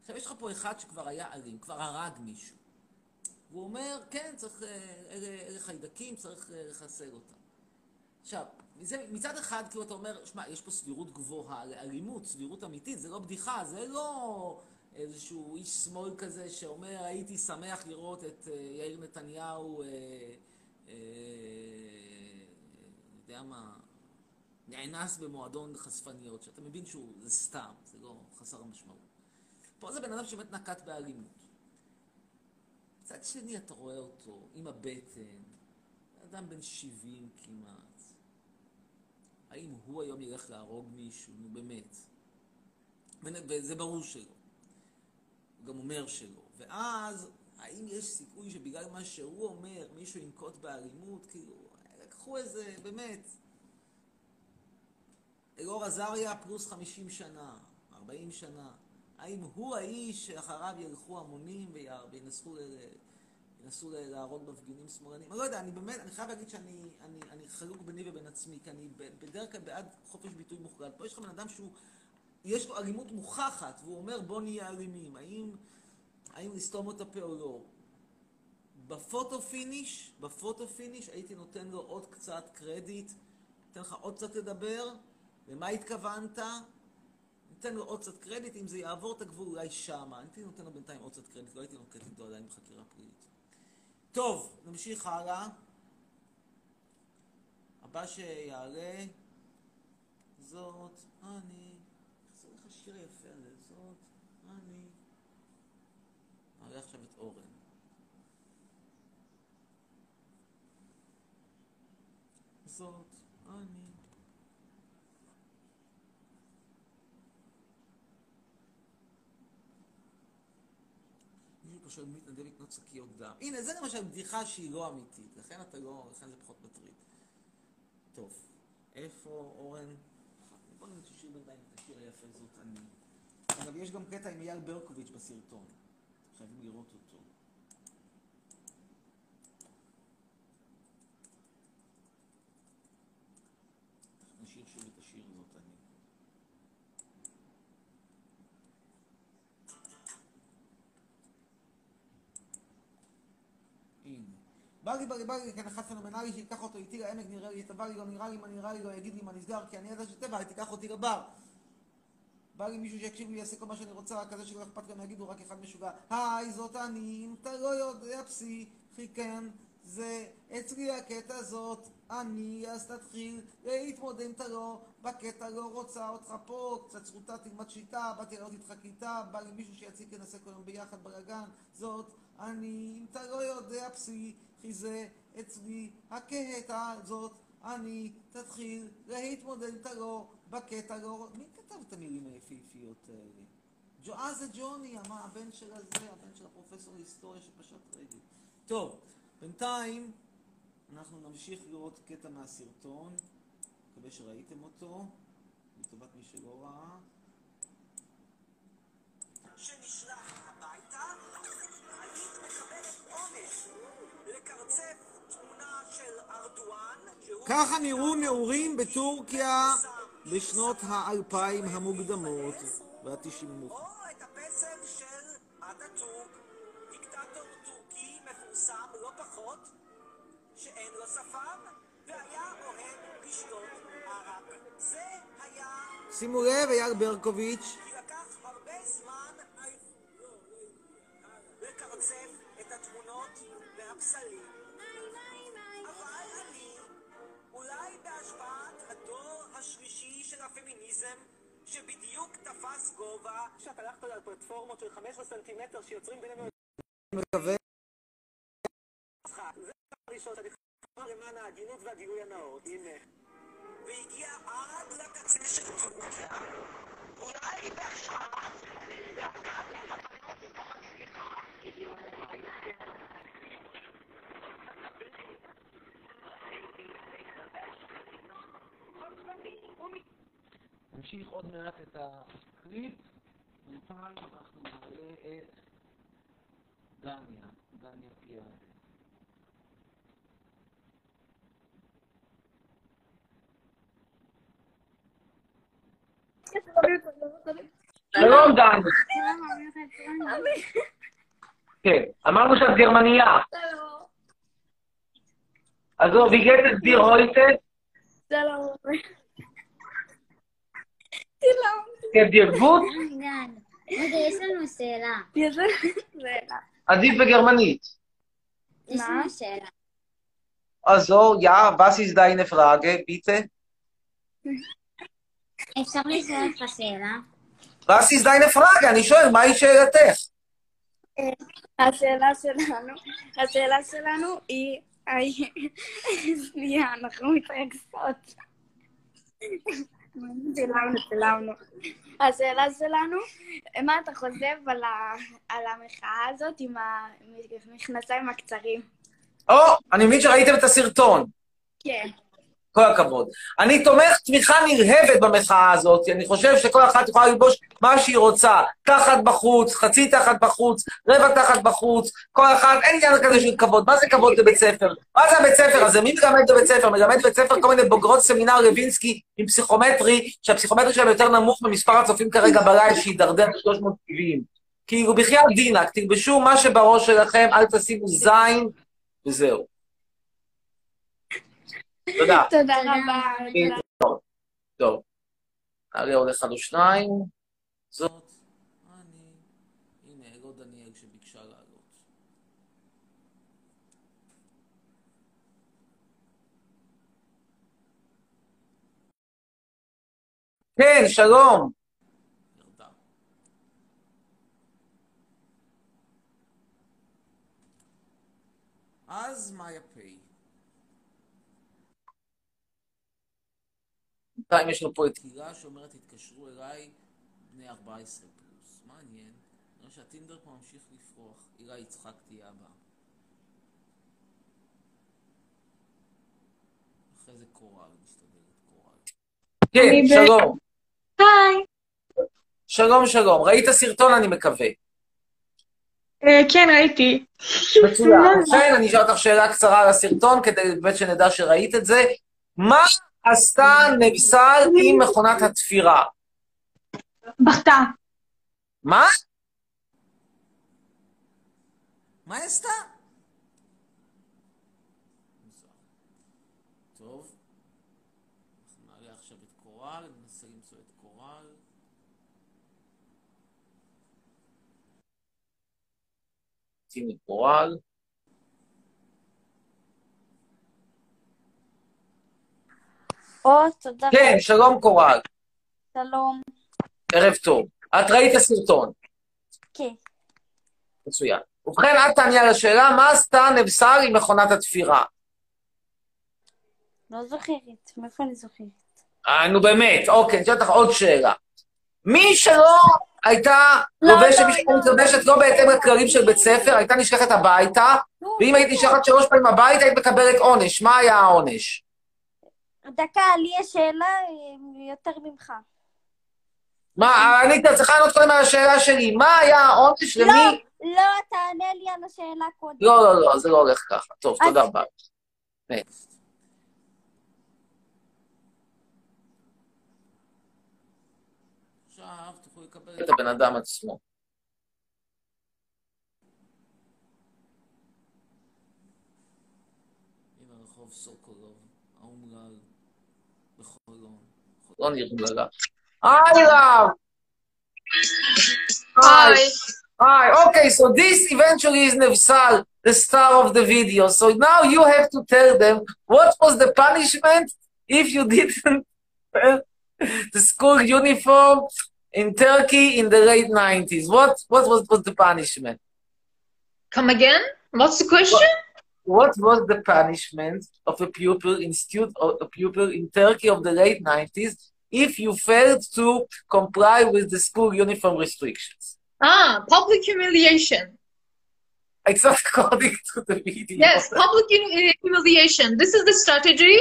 עכשיו, יש לך פה אחד שכבר היה אלים, כבר הרג מישהו. והוא אומר, כן, צריך, אה, אלה, אלה חיידקים, צריך אה, לחסל אותם. עכשיו, מזה, מצד אחד, כאילו אתה אומר, שמע, יש פה סבירות גבוהה לאלימות, סבירות אמיתית, זה לא בדיחה, זה לא איזשהו איש שמאל כזה שאומר, הייתי שמח לראות את אה, יאיר נתניהו, אה, אה, אני יודע מה, נאנס במועדון חשפניות, שאתה מבין שהוא, זה סתם, זה לא חסר המשמעות. פה זה בן אדם שבאמת נקט באלימות. מצד שני אתה רואה אותו עם הבטן, אדם בן 70 כמעט. האם הוא היום ילך להרוג מישהו? נו באמת. וזה ברור שלא. גם אומר שלא. ואז, האם יש סיכוי שבגלל מה שהוא אומר, מישהו ינקוט באלימות? כאילו, לקחו איזה, באמת, אלאור עזריה פלוס 50 שנה, 40 שנה. האם הוא האיש שאחריו ילכו המונים וינסו, ינסו להרוג מפגינים שמאלנים? אני לא יודע, אני באמת, אני חייב להגיד שאני אני, אני חלוק ביני ובין עצמי, כי אני בדרך כלל בעד חופש ביטוי מוחלט. פה יש לך בן אדם שהוא, יש לו אלימות מוכחת, והוא אומר בוא נהיה אלימים. האם, האם לסתום את הפה או לא? ב photo finish, ב photo finish הייתי נותן לו עוד קצת קרדיט, נותן לך עוד קצת לדבר, למה התכוונת? ניתן לו עוד קצת קרדיט, אם זה יעבור את הגבול אולי שמה. הייתי נותן לו בינתיים עוד קצת קרדיט, לא הייתי נוקט איתו עדיין בחקירה פלילית. טוב, נמשיך הלאה. הבא שיעלה, זאת אני. השיר היפה הזה? זאת אני. נעלה עכשיו את אורן. זאת אני. מישהו מי מתנדב לקנות שקיות דם. הנה, זה למשל בדיחה שהיא לא אמיתית, לכן אתה לא, לכן זה פחות מטריד. טוב, איפה אורן? בוא נגיד ששיר בינתיים השיר היפה זאת אני. אגב, יש גם קטע עם אייל ברקוביץ' בסרטון. חייבים לראות אותו. נשאיר שוב את השיר זאת אני. בא לי, בא לי, בא לי, כן, אחד פנומנלי, שיקח אותו איתי לעמק, נראה לי, יטבע לי, לא נראה לי, מה נראה לי, לא יגיד לי מה נסגר, כי אני ידע שטבע, תיקח אותי לבר. בא לי מישהו שיקשיב לי, יעשה כל מה שאני רוצה, רק כזה שלא אכפת גם יגידו, רק אחד משוגע. היי, זאת אני, אם אתה לא יודע פסיכי, כן, זה אצלי הקטע הזאת, אני, אז תתחיל להתמודד אם אתה לא, בקטע לא רוצה אותך פה, קצת זכותה תלמד שיטה, באתי לראות איתך כיתה, בא לי מישהו שיציג ננסה כל יום ביחד בלאגן, זאת אני, אם אתה לא יודע פסיכי, זה אצלי הקטע הזאת, אני, תתחיל להתמודד אם אתה לא, בקטע לא... מי כתב את המילים היפהפיות האלה? ג'ו, אה, זה ג'וני, מה, הבן של הזה, הבן של הפרופסור להיסטוריה שפשט רגל. טוב, בינתיים אנחנו נמשיך לראות קטע מהסרטון, מקווה שראיתם אותו, לטובת מי שלא ראה. שנשלח הביתה, היית מקבלת עונש לקרצף תמונה של ארדואן. ככה נראו נעורים בטורקיה בשנות האלפיים המוקדמות והתשעים או המאוחרות. את הפסל של אטאטורק, דיקטטור טורקי מפורסם לא פחות, שאין לו שפם, והיה אוהב לשתות ערק. זה היה... שימו לב, אייל ברקוביץ', כי לקח הרבה זמן לקרצף את התמונות והפסלים. אבל אני, אולי בהשפעת הדור השלישי של הפמיניזם, שבדיוק תפס גובה, שאת הלכת על פלטפורמות של 15 סנטימטר שיוצרים בינינו מקווה. משחק. זה הראשון שאני חושב למען ההגינות והגילוי הנאות. הנה. והגיע עד לקצה של טורקיה. אולי בהשפעה. נמשיך עוד מעט את הקליפ, וכאן אנחנו נעלה את דניה, דניה פיאד. שלום, דן. כן, אמרנו שאת גרמניה. Wie geht es dir heute? שלום. Geht dir gut? רגע, יש לנו שאלה. יש לנו שאלה. עדיף בגרמנית. יש לנו שאלה. Also, ja, was ist deine Frage, bitte? אפשר לשאול אותך שאלה? Was ist deine Frage? אני שואל, מהי שאלתך? השאלה שלנו, השאלה שלנו היא... שנייה, אנחנו מתרגשות. צילמנו. השאלה שלנו, מה אתה חושב על, ה, על המחאה הזאת עם המכנסיים הקצרים? או, אני מבין שראיתם את הסרטון. כן. כל הכבוד. אני תומך תמיכה נרהבת במחאה הזאת, אני חושב שכל אחת יכולה ללבוש מה שהיא רוצה, תחת בחוץ, חצי תחת בחוץ, רבע תחת בחוץ, כל אחת, אין עניין כזה של כבוד. מה זה כבוד בבית ספר? מה זה הבית ספר הזה? מי מלמד בבית ספר? מלמד בבית ספר כל מיני בוגרות סמינר לוינסקי עם פסיכומטרי, שהפסיכומטרי שלהם יותר נמוך ממספר הצופים כרגע ב live, שהידרדר ל-370. כאילו, בחייאת דינק, תלבשו מה שבראש שלכם, אל תשימו זין, וזהו. תודה. תודה רבה. טוב, טוב. נעלה עוד אחד או שניים. זאת, אני, הנה, לא דניאל שביקשה לעלות. כן, שלום. אז מה יפה? בינתיים יש לנו פה את הילה שאומרת, התקשרו אליי בני 14 פלוס. מעניין. אני רואה שהטינדר פה ממשיך לפרוח. הילה יצחק תהיה הבאה. אחרי זה קורל, מסתדרת קורל. כן, שלום. היי. שלום, שלום. ראית סרטון, אני מקווה. כן, ראיתי. מצוין. לכן אני אשאל אותך שאלה קצרה על הסרטון, כדי באמת שנדע שראית את זה. מה עשתה נבסל עם מכונת התפירה? בכתה. מה? מה היא עשתה? טוב. אנחנו נעלה עכשיו את קורל, ננסה למצוא את קורל. שימי קורל. או, תודה. כן, שלום קורל. שלום. ערב טוב. את ראית הסרטון. כן. מצוין. ובכן, את תעני על השאלה, מה עשתה נבסל עם מכונת התפירה? לא זוכרת. מאיפה אני זוכרת? אה, נו באמת, אוקיי, אני אשאל אותך עוד שאלה. מי שלא הייתה לא, לובשת, לא, שלא מתלבשת לא בהתאם לכללים של בית ספר, הייתה נשלחת הביתה, ואם היית נשלחת שלוש פעמים הביתה, היית מקבלת עונש. מה היה העונש? דקה, לי יש שאלה אה, יותר ממך. מה, אני צריכה לענות קודם על השאלה שלי. מה היה העונש לא, למי? לא, תענה לי על השאלה קודם. לא, לא, לא, זה לא הולך ככה. טוב, תודה רבה. נקסט. עכשיו תוכלו לקבל את הבן אדם עצמו. הנה רחוב סוקולוב, Lan yakınlarda. Ayla. Hi. Hi. Okay, so this eventually is Nevsal, the star of the video. So now you have to tell them what was the punishment if you didn't the school uniform in Turkey in the late 90s. What, what was, was the punishment? Come again? What's the question? What? Was the punishment of a pupil in stud- of a pupil in Turkey of the late 90s if you failed to comply with the school uniform restrictions? Ah, public humiliation. It's not according to the video. Yes, public hum- humiliation. This is the strategy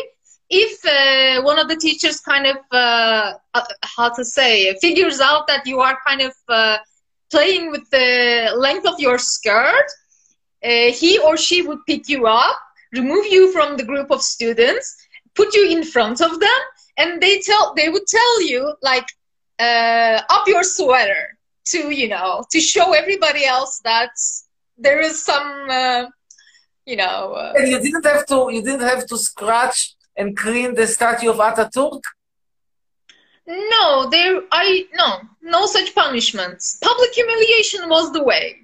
if uh, one of the teachers kind of uh, uh, how to say figures out that you are kind of uh, playing with the length of your skirt, uh, he or she would pick you up, remove you from the group of students, put you in front of them, and they tell they would tell you like uh, up your sweater to you know to show everybody else that there is some uh, you know uh, And you didn't have to you didn't have to scratch and clean the statue of Ataturk? no there i no no such punishments public humiliation was the way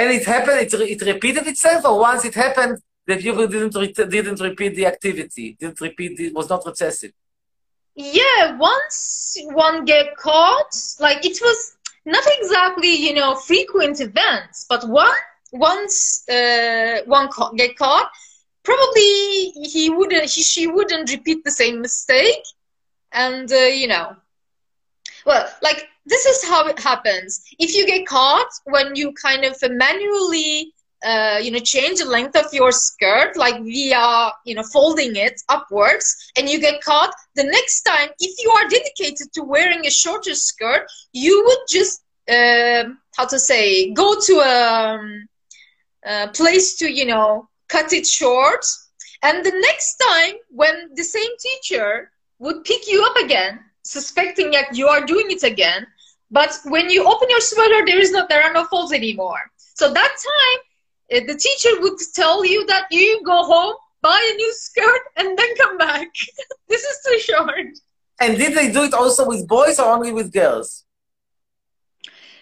And it happened, it, it repeated itself, or once it happened, the people didn't re- didn't repeat the activity, didn't repeat, it was not recessive. yeah once one get caught like it was not exactly you know frequent events but one once uh, one ca- get caught probably he wouldn't he she wouldn't repeat the same mistake and uh, you know well like this is how it happens. If you get caught when you kind of manually uh, you know change the length of your skirt like via you know folding it upwards and you get caught the next time if you are dedicated to wearing a shorter skirt you would just um how to say go to a, um, a place to you know cut it short. And the next time when the same teacher would pick you up again suspecting that you are doing it again but when you open your sweater there is no there are no folds anymore. So that time uh, the teacher would tell you that you go home buy a new skirt and then come back. This is too short. And did they do it also with boys or only with girls?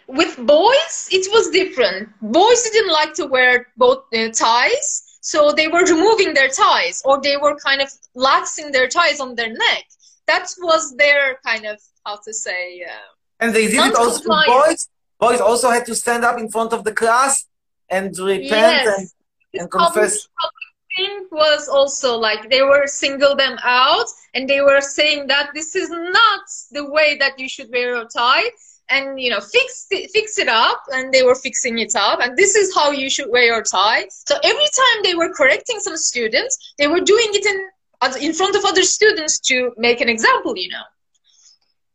with boys it was different. Boys didn't like to wear both uh, ties so they were removing their ties or they were kind of laxing their ties on their neck that was their kind of how to say uh, And they did it also Non-compliant. boys? Boys also had to stand up in front of the class and repent Yes. and, and confess. thing was also like they were single them out and they were saying that this is not the way that you should wear a tie and you know fix it, fix it up and they were fixing it up and this is how you should wear your tie so every time they were correcting some students they were doing it in in front of other students to make an example you know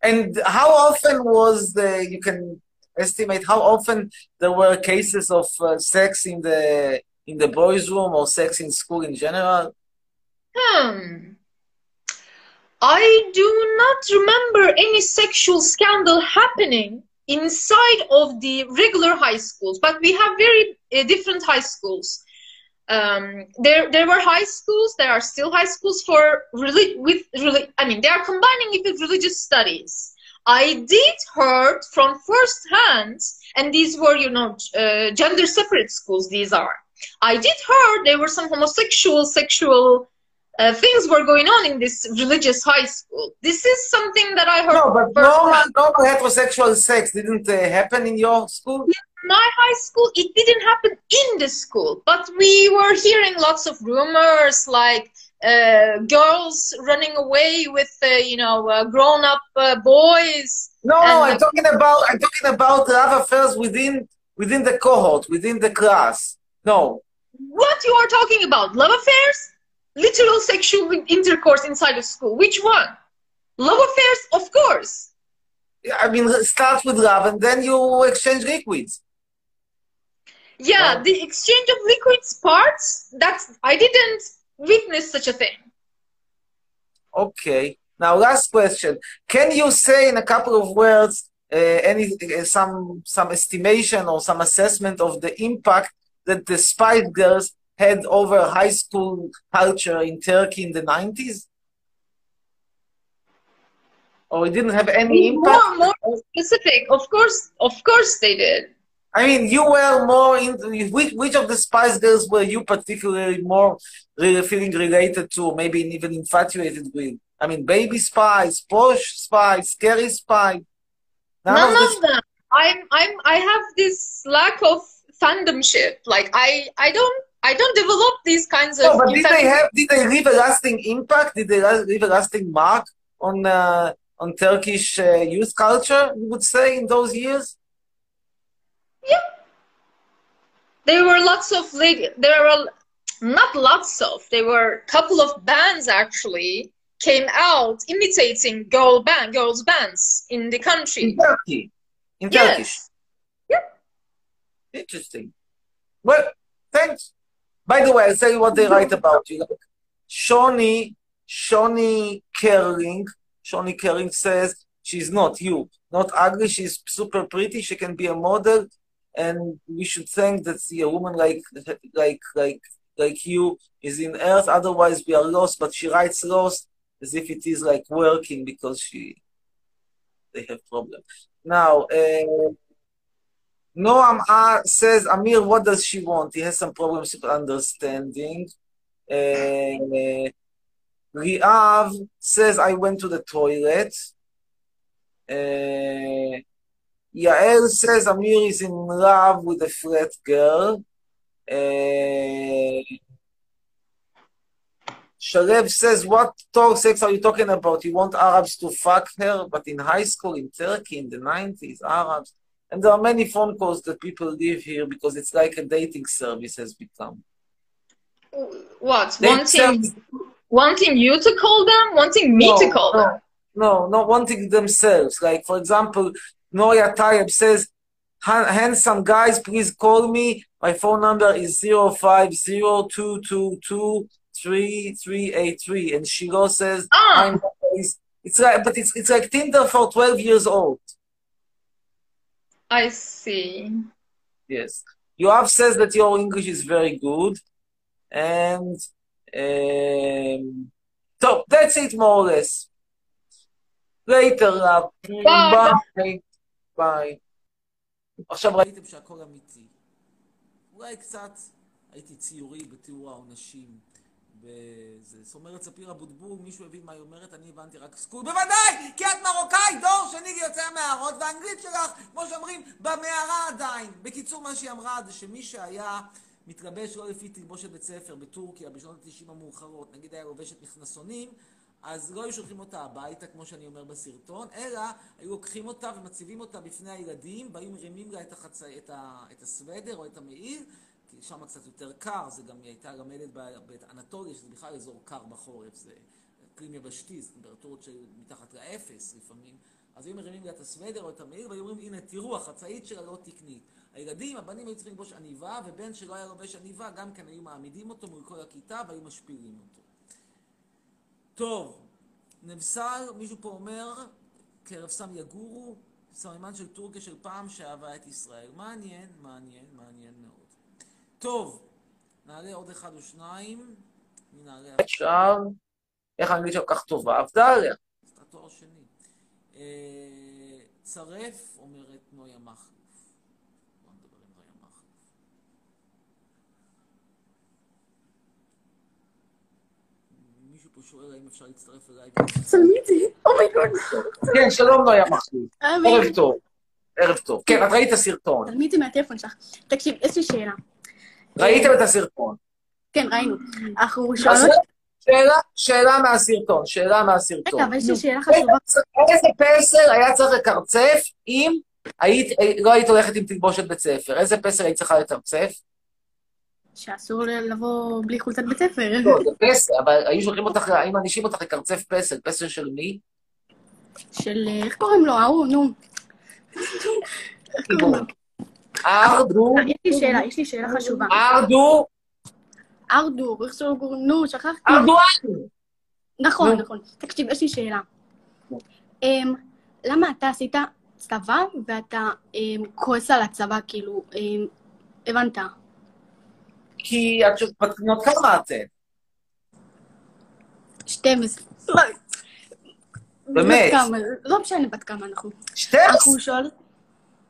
And how often was the, you can estimate how often there were cases of uh, sex in the in the boys' room or sex in school in general? Hmm. I do not remember any sexual scandal happening inside of the regular high schools, but we have very uh, different high schools. Um, there, there were high schools. There are still high schools for really with really I mean, they are combining it with religious studies. I did heard from first hand, and these were, you know, uh, gender separate schools. These are. I did heard there were some homosexual sexual uh, things were going on in this religious high school. This is something that I heard. No, but hand. normal heterosexual sex didn't uh, happen in your school? My high school it didn't happen in the school but we were hearing lots of rumors like uh, girls running away with uh, you know uh, grown-up uh, boys. No, no, I'm talking about I'm talking about love affairs within within the cohort, within the class. No. what you are talking about? Love affairs? Literal sexual intercourse inside of school. Which one? Love affairs? Of course. I mean, start with love and then you exchange liquids. Yeah the exchange of liquids parts that's i didn't witness such a thing Okay. Now, last question. Can you say in a couple of words uh, any uh, some some estimation or some assessment of the impact that the Spice Girls had over high school culture in Turkey in the 90s? Or it didn't have any impact? more, more specific of course of course they did I mean, you were more into which, which of the Spice Girls were you particularly more really feeling related to, maybe even infatuated with? I mean, Baby Spice, Posh Spice, Scary Spice. None, None, of of, them. I'm I'm I have this lack of fandomship. Like I I don't I don't develop these kinds of. No, but did they have? Did they leave a lasting impact? Did they leave a lasting mark on uh, on Turkish uh, youth culture? You would say in those years. There were lots of leg. There were not lots of. There were a couple of bands actually came out imitating girl band, girls bands in the country. In Turkey. In Yes. Turkish. Interesting. Well, thanks. By the way, I'll tell you what they write about you. Like, Shawnee, Shawnee Kerling, Shawnee Kerling says she's not you, not ugly. She's super pretty. She can be a model, and we should thank that see a woman like like like like you is in Earth. Otherwise, we are lost. But she writes lost as if it is like working because she they have problems. Now, uh, Noam says, Amir, what does she want? He has some problems with understanding. Uh, Riav says, I went to the toilet. Uh, Yael says, Amir is in love with a flat girl. Uh, Shalev says, what talk sex are you talking about? You want Arabs to fuck her? But in high school in Turkey in the 90s, Arabs. And there are many phone calls that people leave here because it's like a dating service has become. What? They Wanting wanting you to call them? Wanting me No, to call no, them? No, not wanting themselves. Like, for example, Noya Tayeb says, handsome guys, please call me. My phone number is 0502223383. And Shiro says, ah. it's like, but it's, it's like Tinder for 12 years old. I see. Yes. Yoav says that your English is very good. And um, so that's it more or less. Later. love. bye. bye. ביי. עכשיו ראיתם שהכל אמיתי. אולי קצת הייתי ציורי בתיאור העונשים. בזה. זאת אומרת, ספיר אבוטבול, מישהו הבין מה היא אומרת, אני הבנתי רק סקול. בוודאי! כי את מרוקאי, דור שני יוצא המערות, והאנגלית שלך, כמו שאומרים, במערה עדיין. בקיצור, מה שהיא אמרה זה שמי שהיה מתלבש לא לפי תלבושת בית ספר בטורקיה בשנות ה-90 המאוחרות, נגיד היה לובשת מכנסונים, אז לא היו שולחים אותה הביתה, כמו שאני אומר בסרטון, אלא היו לוקחים אותה ומציבים אותה בפני הילדים, והיו מרימים לה את, החצ... את, ה... את הסוודר או את המעיל, כי שם קצת יותר קר, זה גם, הייתה למדת באנטוליה, שזה בכלל אזור קר בחורף, זה אקלים יבשתי, זה טמפרטורות של מתחת לאפס לפעמים. אז היו מרימים לה את הסוודר או את המעיל, והיו אומרים, הנה, תראו, החצאית שלה לא תקנית. הילדים, הבנים היו צריכים ללבוש עניבה, ובן שלא היה לובש עניבה, גם כן היו מעמידים אותו מול כל הכיתה והיו משפילים אותו. טוב, נבשר, מישהו פה אומר, קרב סם יגורו, סממן של טורקיה של פעם שאהבה את ישראל. מעניין, מעניין, מעניין מאוד. טוב, נעלה עוד אחד או שניים. מי נעלה עכשיו? איך האנגלית כל כך טובה? עבדה עליה. עשתה תואר שני. אה, צרף, אומרת נויה מכלוף. בוא נדבר עם נויה מכלוף. מישהו פה שואל האם אפשר להצטרף אליי. צלמי את זה, אומייגוד. כן, שלום נויה מכלוף. אמן. ערב טוב. ערב טוב. כן, את ראית את הסרטון. את זה מהטלפון שלך. תקשיב, יש לי שאלה. ראיתם את הסרטון. כן, ראינו. אנחנו שואלות... שאלה, שאלה מהסרטון, שאלה מהסרטון. רגע, אבל יש לי שאלה חשובה. איזה פסל היה צריך לקרצף אם היית, לא היית הולכת עם תלבושת בית ספר? איזה פסל היית צריכה לקרצף? שאסור לבוא בלי חולצת בית ספר. לא, זה פסל, אבל היו שולחים אותך, היו מענישים אותך לקרצף פסל. פסל של מי? של... אה, איך קוראים לו? ההוא, נו. ארדו, יש לי שאלה, יש לי שאלה חשובה. ארדו, ארדור, איך שלו קוראים? נו, שכחתי. ארדואן. נכון. נכון. תקשיב, יש לי שאלה. אמ, למה אתה עשית צבא ואתה אמ, כועס על הצבא, כאילו, אמ, הבנת? כי את בנות כמה אתן? 12. לא. באמת? כמה, לא משנה בת כמה אנחנו. 12? אנחנו שואל...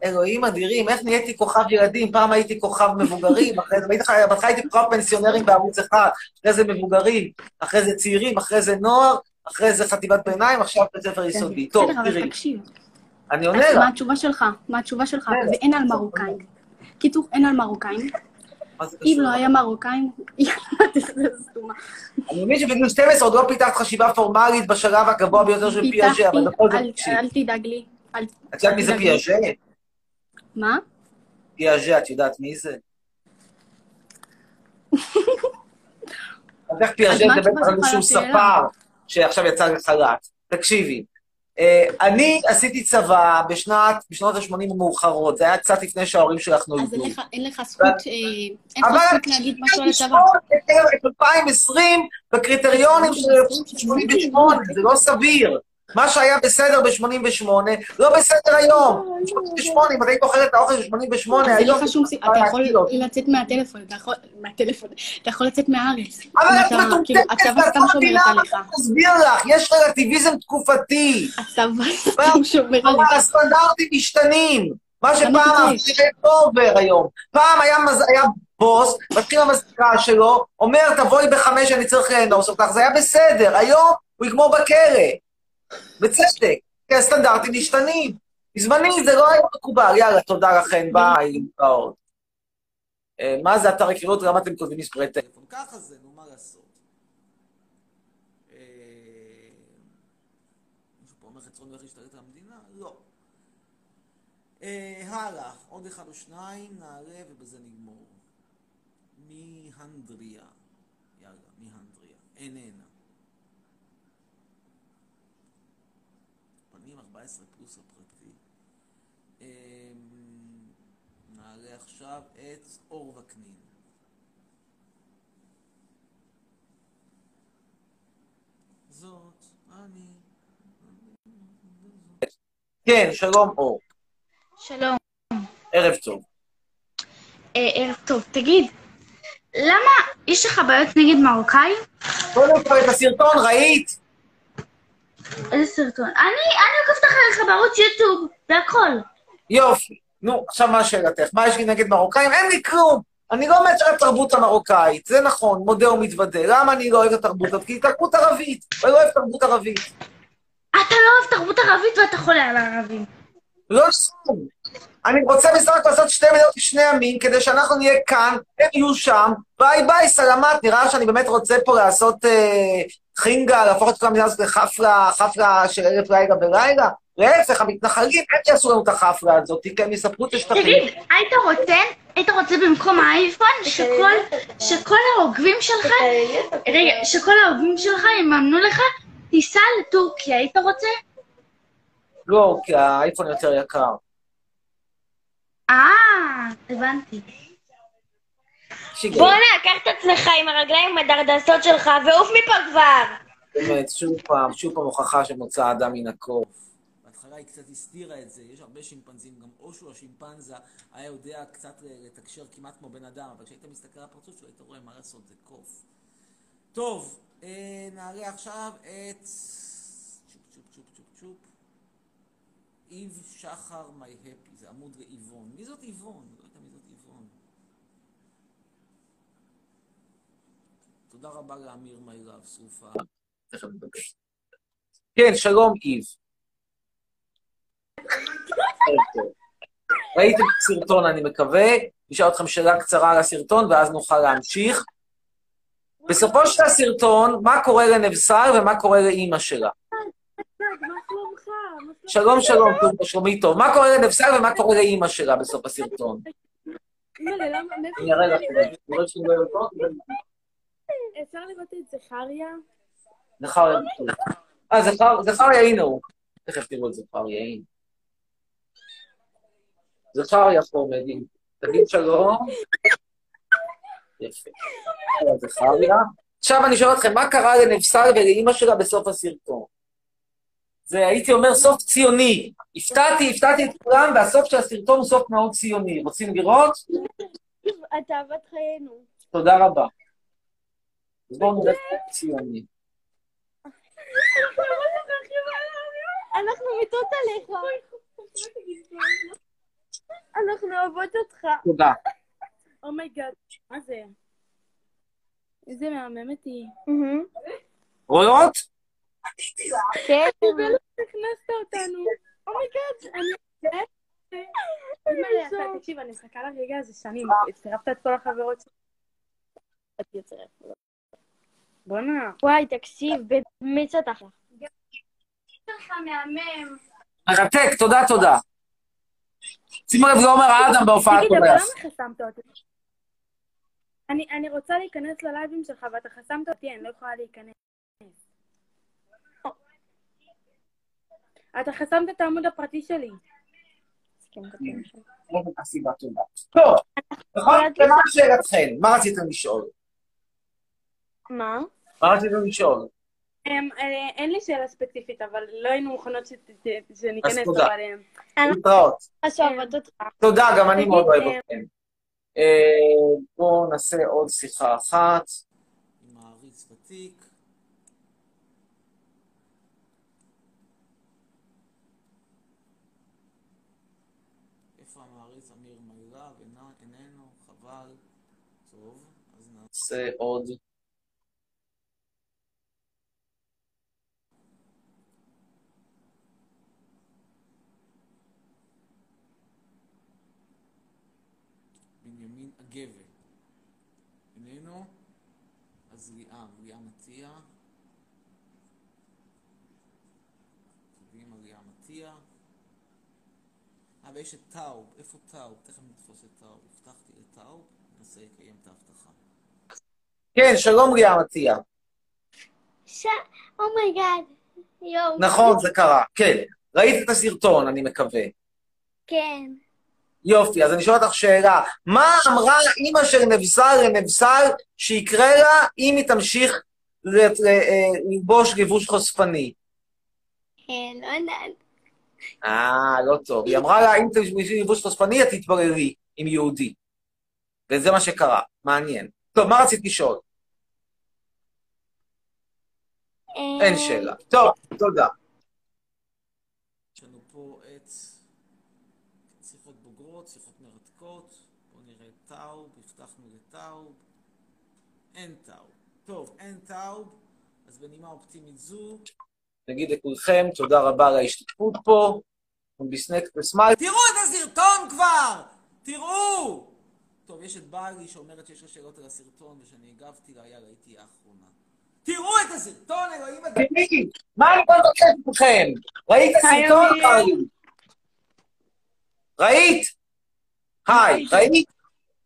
אלוהים אדירים, איך נהייתי כוכב ילדים? פעם הייתי כוכב מבוגרים, אחרי זה, הייתי- בהתחלה הייתי כוכב פנסיונרים בערוץ אחד, אחרי זה מבוגרים, אחרי זה צעירים, אחרי זה נוער, אחרי זה חטיבת ביניים, עכשיו בית ספר יסודי. טוב, בסדר, אבל תראי, תקשיב. אני עונה לה. מה התשובה שלך? מה התשובה שלך? כן. ואין על מרוקאים. קיצור, אין על מרוקאים. מה זה אם קשור? לא היה מרוקאים, סתומה. אני מבין שבגיל 12 עוד לא פיתחת חשיבה פורמלית בשלב הגבוה ביותר של פיאז'ה, אבל בכל זאת, אל- תדאג לי. את יודעת מי זה. פיאז'ה? מה? פיאז'ה, את יודעת מי זה? פיאז'ה אז מה זה בטח איזשהו? ספר שעכשיו יצא לחל"ת. תקשיבי, אני עשיתי צבא בשנות ה-80 המאוחרות, זה היה קצת לפני שההורים שלך אז נולדו. לך- אין לך זכות, אה, אבל זכות להגיד משהו על הצבא. לשמור את 2020 בקריטריונים של 88, זה לא סביר. מה שהיה בסדר ב-88, לא בסדר היום. 88, אם את היית אוכלת את האוכל של 88, אז אין היום... לך שום סיבה, אתה יכול לצאת מהטלפון, אתה יכול, מהטלפון, אתה יכול לצאת מהארץ. אבל את מטומטמת, את לא מבינה מה מסביר לך, יש רלטיביזם תקופתי. הצבא סתם שומר אבל עליך. הסטנדרטים משתנים. מה שפעם? זה לא עובר היום. פעם. היה בוס, מתחיל המזכירה שלו, אומר, תבואי בחמש, אני צריך לאנוס אותך, זה היה בסדר. היום הוא יגמור בכלא. בצדק, כי הסטנדרטים משתנים. בזמני זה לא היה מקובל. יאללה, תודה לכם, ביי, להתראות. אה, מה זה אתר היכרות? למה אתם כותבים מספרי טלפון? ככה זה, נו, מה לעשות? אה, מישהו פה אומר חצרון הולך להשתלט על המדינה? לא. אה, הלאה, עוד אחד או שניים, נעלה ובזה נגמור. מהנדריה. יאללה, מהנדריה. איננה. פנים 14 פלוס הפרטי. אה, עכשיו את אור וקנין. זאת אני. כן, שלום אור. שלום. ערב טוב. אה, ערב טוב. תגיד, למה יש לך בעיות נגד מרוקאים? קודם כל את הסרטון ראית? איזה סרטון? אני, אני עוקבת אחריך בערוץ יוטיוב, זה הכל. יופי. נו, עכשיו מה שאלתך? מה יש לי נגד מרוקאים? אין לי כלום. אני לא מת של התרבות המרוקאית, זה נכון, מודה ומתוודה. למה אני לא אוהב את התרבות הזאת? כי היא תרבות ערבית, ואני לא אוהב תרבות ערבית. אתה לא אוהב תרבות ערבית ואתה חולה על הערבים. לא נכון. אני רוצה בסך הכל לעשות שתי מדינות לשני עמים, כדי שאנחנו נהיה כאן, הם יהיו שם, ביי ביי, סלמת. נראה שאני באמת רוצה פה לעשות אה, חינגה, להפוך את כל המדינה הזאת לחפלה, חפלה של אלף לילה ולילה. להפך, המתנחלים, הם יעשו לנו את החפלה הזאת, כי הם יספרו את השטחים. תגיד, היית רוצה, היית רוצה במקום האייפון שכל, שכל העוקבים שלך, רגע, שכל העוקבים שלך יממנו לך טיסה לטורקיה, היית רוצה? לא, כי האייפון יותר יקר. אה, הבנתי. בואנה, קח את עצמך עם הרגליים המדרדסות שלך ועוף מפה כבר! באמת, שוב פעם, שוב פעם הוכחה שמוצא אדם מן הקוף. בהתחלה היא קצת הסתירה את זה, יש הרבה שימפנזים, גם אושו השימפנזה היה יודע קצת לתקשר כמעט כמו בן אדם, אבל כשהיית מסתכל על הפרצוף שלו, היית רואה מה לעשות, זה קוף. טוב, אה, נעלה עכשיו את... צ'ופ צ'ופ צ'ופ צ'ופ צ'ופ. איב שחר מי הפי, זה עמוד לאיבון. מי זאת איבון? לא יודע מי זאת איבון. תודה רבה לאמיר מירב, שרופה. כן, שלום איב. ראיתם את הסרטון, אני מקווה. נשאל אתכם שאלה קצרה על הסרטון, ואז נוכל להמשיך. בסופו של הסרטון, מה קורה לנבשר ומה קורה לאימא שלה? שלום, שלום, שלומי טוב. מה קורה לנבשר ומה קורה לאימא שלה בסוף הסרטון? אני אראה לכם, אני רואה שאני לא יודע. אפשר לראות את זכריה? זכריה. אה, זכר- זכריה, הנה הוא. תכף תראו את זכריה, הנה. זכריה פה, מדהים. תגיד שלום. יפה. זכריה. עכשיו אני שואל אתכם, מה קרה לנבשר ולאימא שלה בסוף הסרטון? זה, הייתי אומר, סוף ציוני. הפתעתי, הפתעתי את כולם, והסוף של הסרטון הוא סוף מאוד ציוני. רוצים לראות? אתה אהבת חיינו. תודה רבה. אז בואו נראה סוף ציוני. אנחנו מתות עליך. אנחנו אוהבות אותך. תודה. oh my god, מה זה? איזה מהממת היא. רואות? כן. קיבל הכנסת אותנו. oh my god, אני... תקשיב, אני מחכה לרגע הזה שנים. הצטרפת את כל החברות שלי. בואנה. וואי, תקשיב, באמת שאתה אחלה. שלך מהמם. מרתק, תודה, תודה. שימו לב, זה עומר אדם בהופעה תגיד, אבל. למה חסמת אותי? אני, אני רוצה להיכנס ללייבים שלך ואתה חסמת אותי, אני לא יכולה להיכנס. אתה חסמת את העמוד הפרטי שלי. הסיבה טובה. טוב, נכון? ומה שאלתכן? מה רציתם לשאול? מה? מה רציתם לשאול? אמ, אה, אין לי שאלה ספציפית, אבל לא היינו מוכנות שניכנס אז תודה. אבל... אמ, להתראות. אוהבת אותך. תודה, גם אני מאוד אוהב אה, אתכם. אה, בואו נעשה עוד שיחה אחת. מעריץ ותיק. איפה המעריץ אמיר? אינו- איננו, חבל. טוב, אז. נעשה עוד. אגבה. איננו? אז ליאם, ליאם עטיה. קדימה ליאם עטיה. אה, ויש את טאוב. איפה טאוב? תכף נתפוס את טאוב. הבטחתי לטאוב, ננסה לקיים את ההבטחה. כן, שלום ריאה עטיה. ש... oh my god. יואו. נכון, זה קרה. כן. ראית את הסרטון, אני מקווה. כן. יופי, אז אני שואל אותך שאלה. מה אמרה אימא של נבזל לנבזל שיקרה לה אם היא תמשיך אה, ללבוש לבוש חושפני? כן, לא יודעת. אה, לא טוב. היא אמרה לה, אם תלבשי לבוש חושפני, את תתבררי עם יהודי. וזה מה שקרה. מעניין. טוב, מה רצית לשאול? אין שאלה. טוב, תודה. יש לנו פה את שיחות בוגרות, שיחות מרתקות. בואו נראה את טאוב, לטאוב. אין טאוב. טוב, אין טאוב, אז בנימה אופטימית זו, נגיד לכולכם, תודה רבה על ההשתתפות פה. בסנק וסמייל. תראו את הסרטון כבר! תראו! טוב, יש את בעלי שאומרת שיש לה שאלות על הסרטון ושאני הגבתי לה, יאללה, הייתי האחרונה. תראו את הסרטון, אלוהים! תגיד, מה אני יכול לבקש מכם? ראית סרטון? קרלי? ראית? היי, ראית?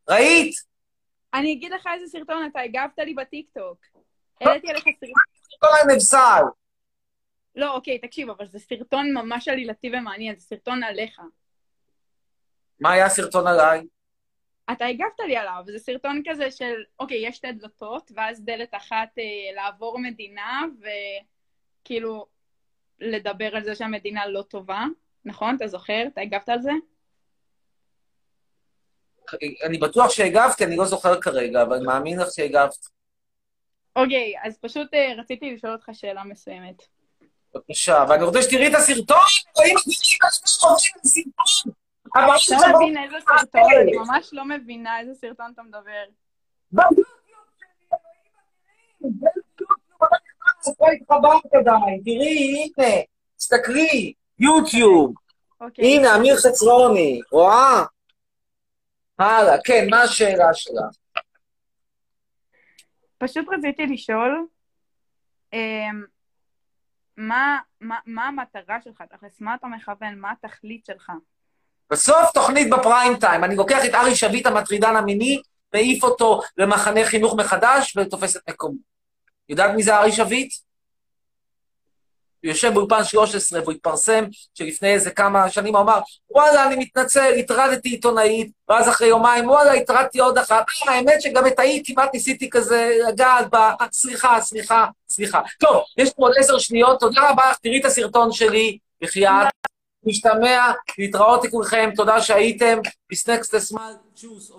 ראית? אני אגיד לך איזה סרטון אתה הגבת לי בטיקטוק. העליתי עליך סרטון. סרטון על. לא, אוקיי, תקשיב, אבל זה סרטון ממש עלילתי ומעניין, זה סרטון עליך. מה היה הסרטון עליי? אתה הגבת לי עליו, זה סרטון כזה של, אוקיי, יש שתי דלתות, ואז דלת אחת אה, לעבור מדינה, וכאילו לדבר על זה שהמדינה לא טובה, נכון? אתה זוכר? אתה הגבת על זה? אני בטוח שהגבתי, אני לא זוכר כרגע, אבל מאמין לך שהגבת. אוקיי, אז פשוט אה, רציתי לשאול אותך שאלה מסוימת. בבקשה, ואני רוצה שתראי את הסרטון, רואים את הסרטון. אתה לא מבין איזה סרטון, אני ממש לא מבינה איזה סרטון אתה מדבר. לא התחברת עדיין, תראי, הנה, תסתכלי, יוטיוב. אוקיי. הנה, אמיר חצרוני, רואה? הלאה, כן, מה השאלה שלך? פשוט רציתי לשאול, אמ, מה, מה, מה המטרה שלך, תכלס, מה אתה מכוון, מה התכלית שלך? בסוף תוכנית בפריים טיים, אני לוקח את ארי שביט המטרידן המיני, מעיף אותו למחנה חינוך מחדש ותופס את מקומו. יודעת מי זה ארי שביט? הוא יושב באולפן 13 והוא התפרסם שלפני איזה כמה שנים הוא אמר, וואלה, אני מתנצל, הטרדתי עיתונאית, ואז אחרי יומיים, וואלה, הטרדתי עוד אחת. אה, האמת שגם את ההיא כמעט ניסיתי כזה לגעת בה, אה, סליחה, סליחה, סליחה. טוב, יש פה עוד עשר שניות, תודה רבה לך, תראי את הסרטון שלי, בחייאת. משתמע, להתראות לכולכם, תודה שהייתם, בסנקסט סמל, צ'וס.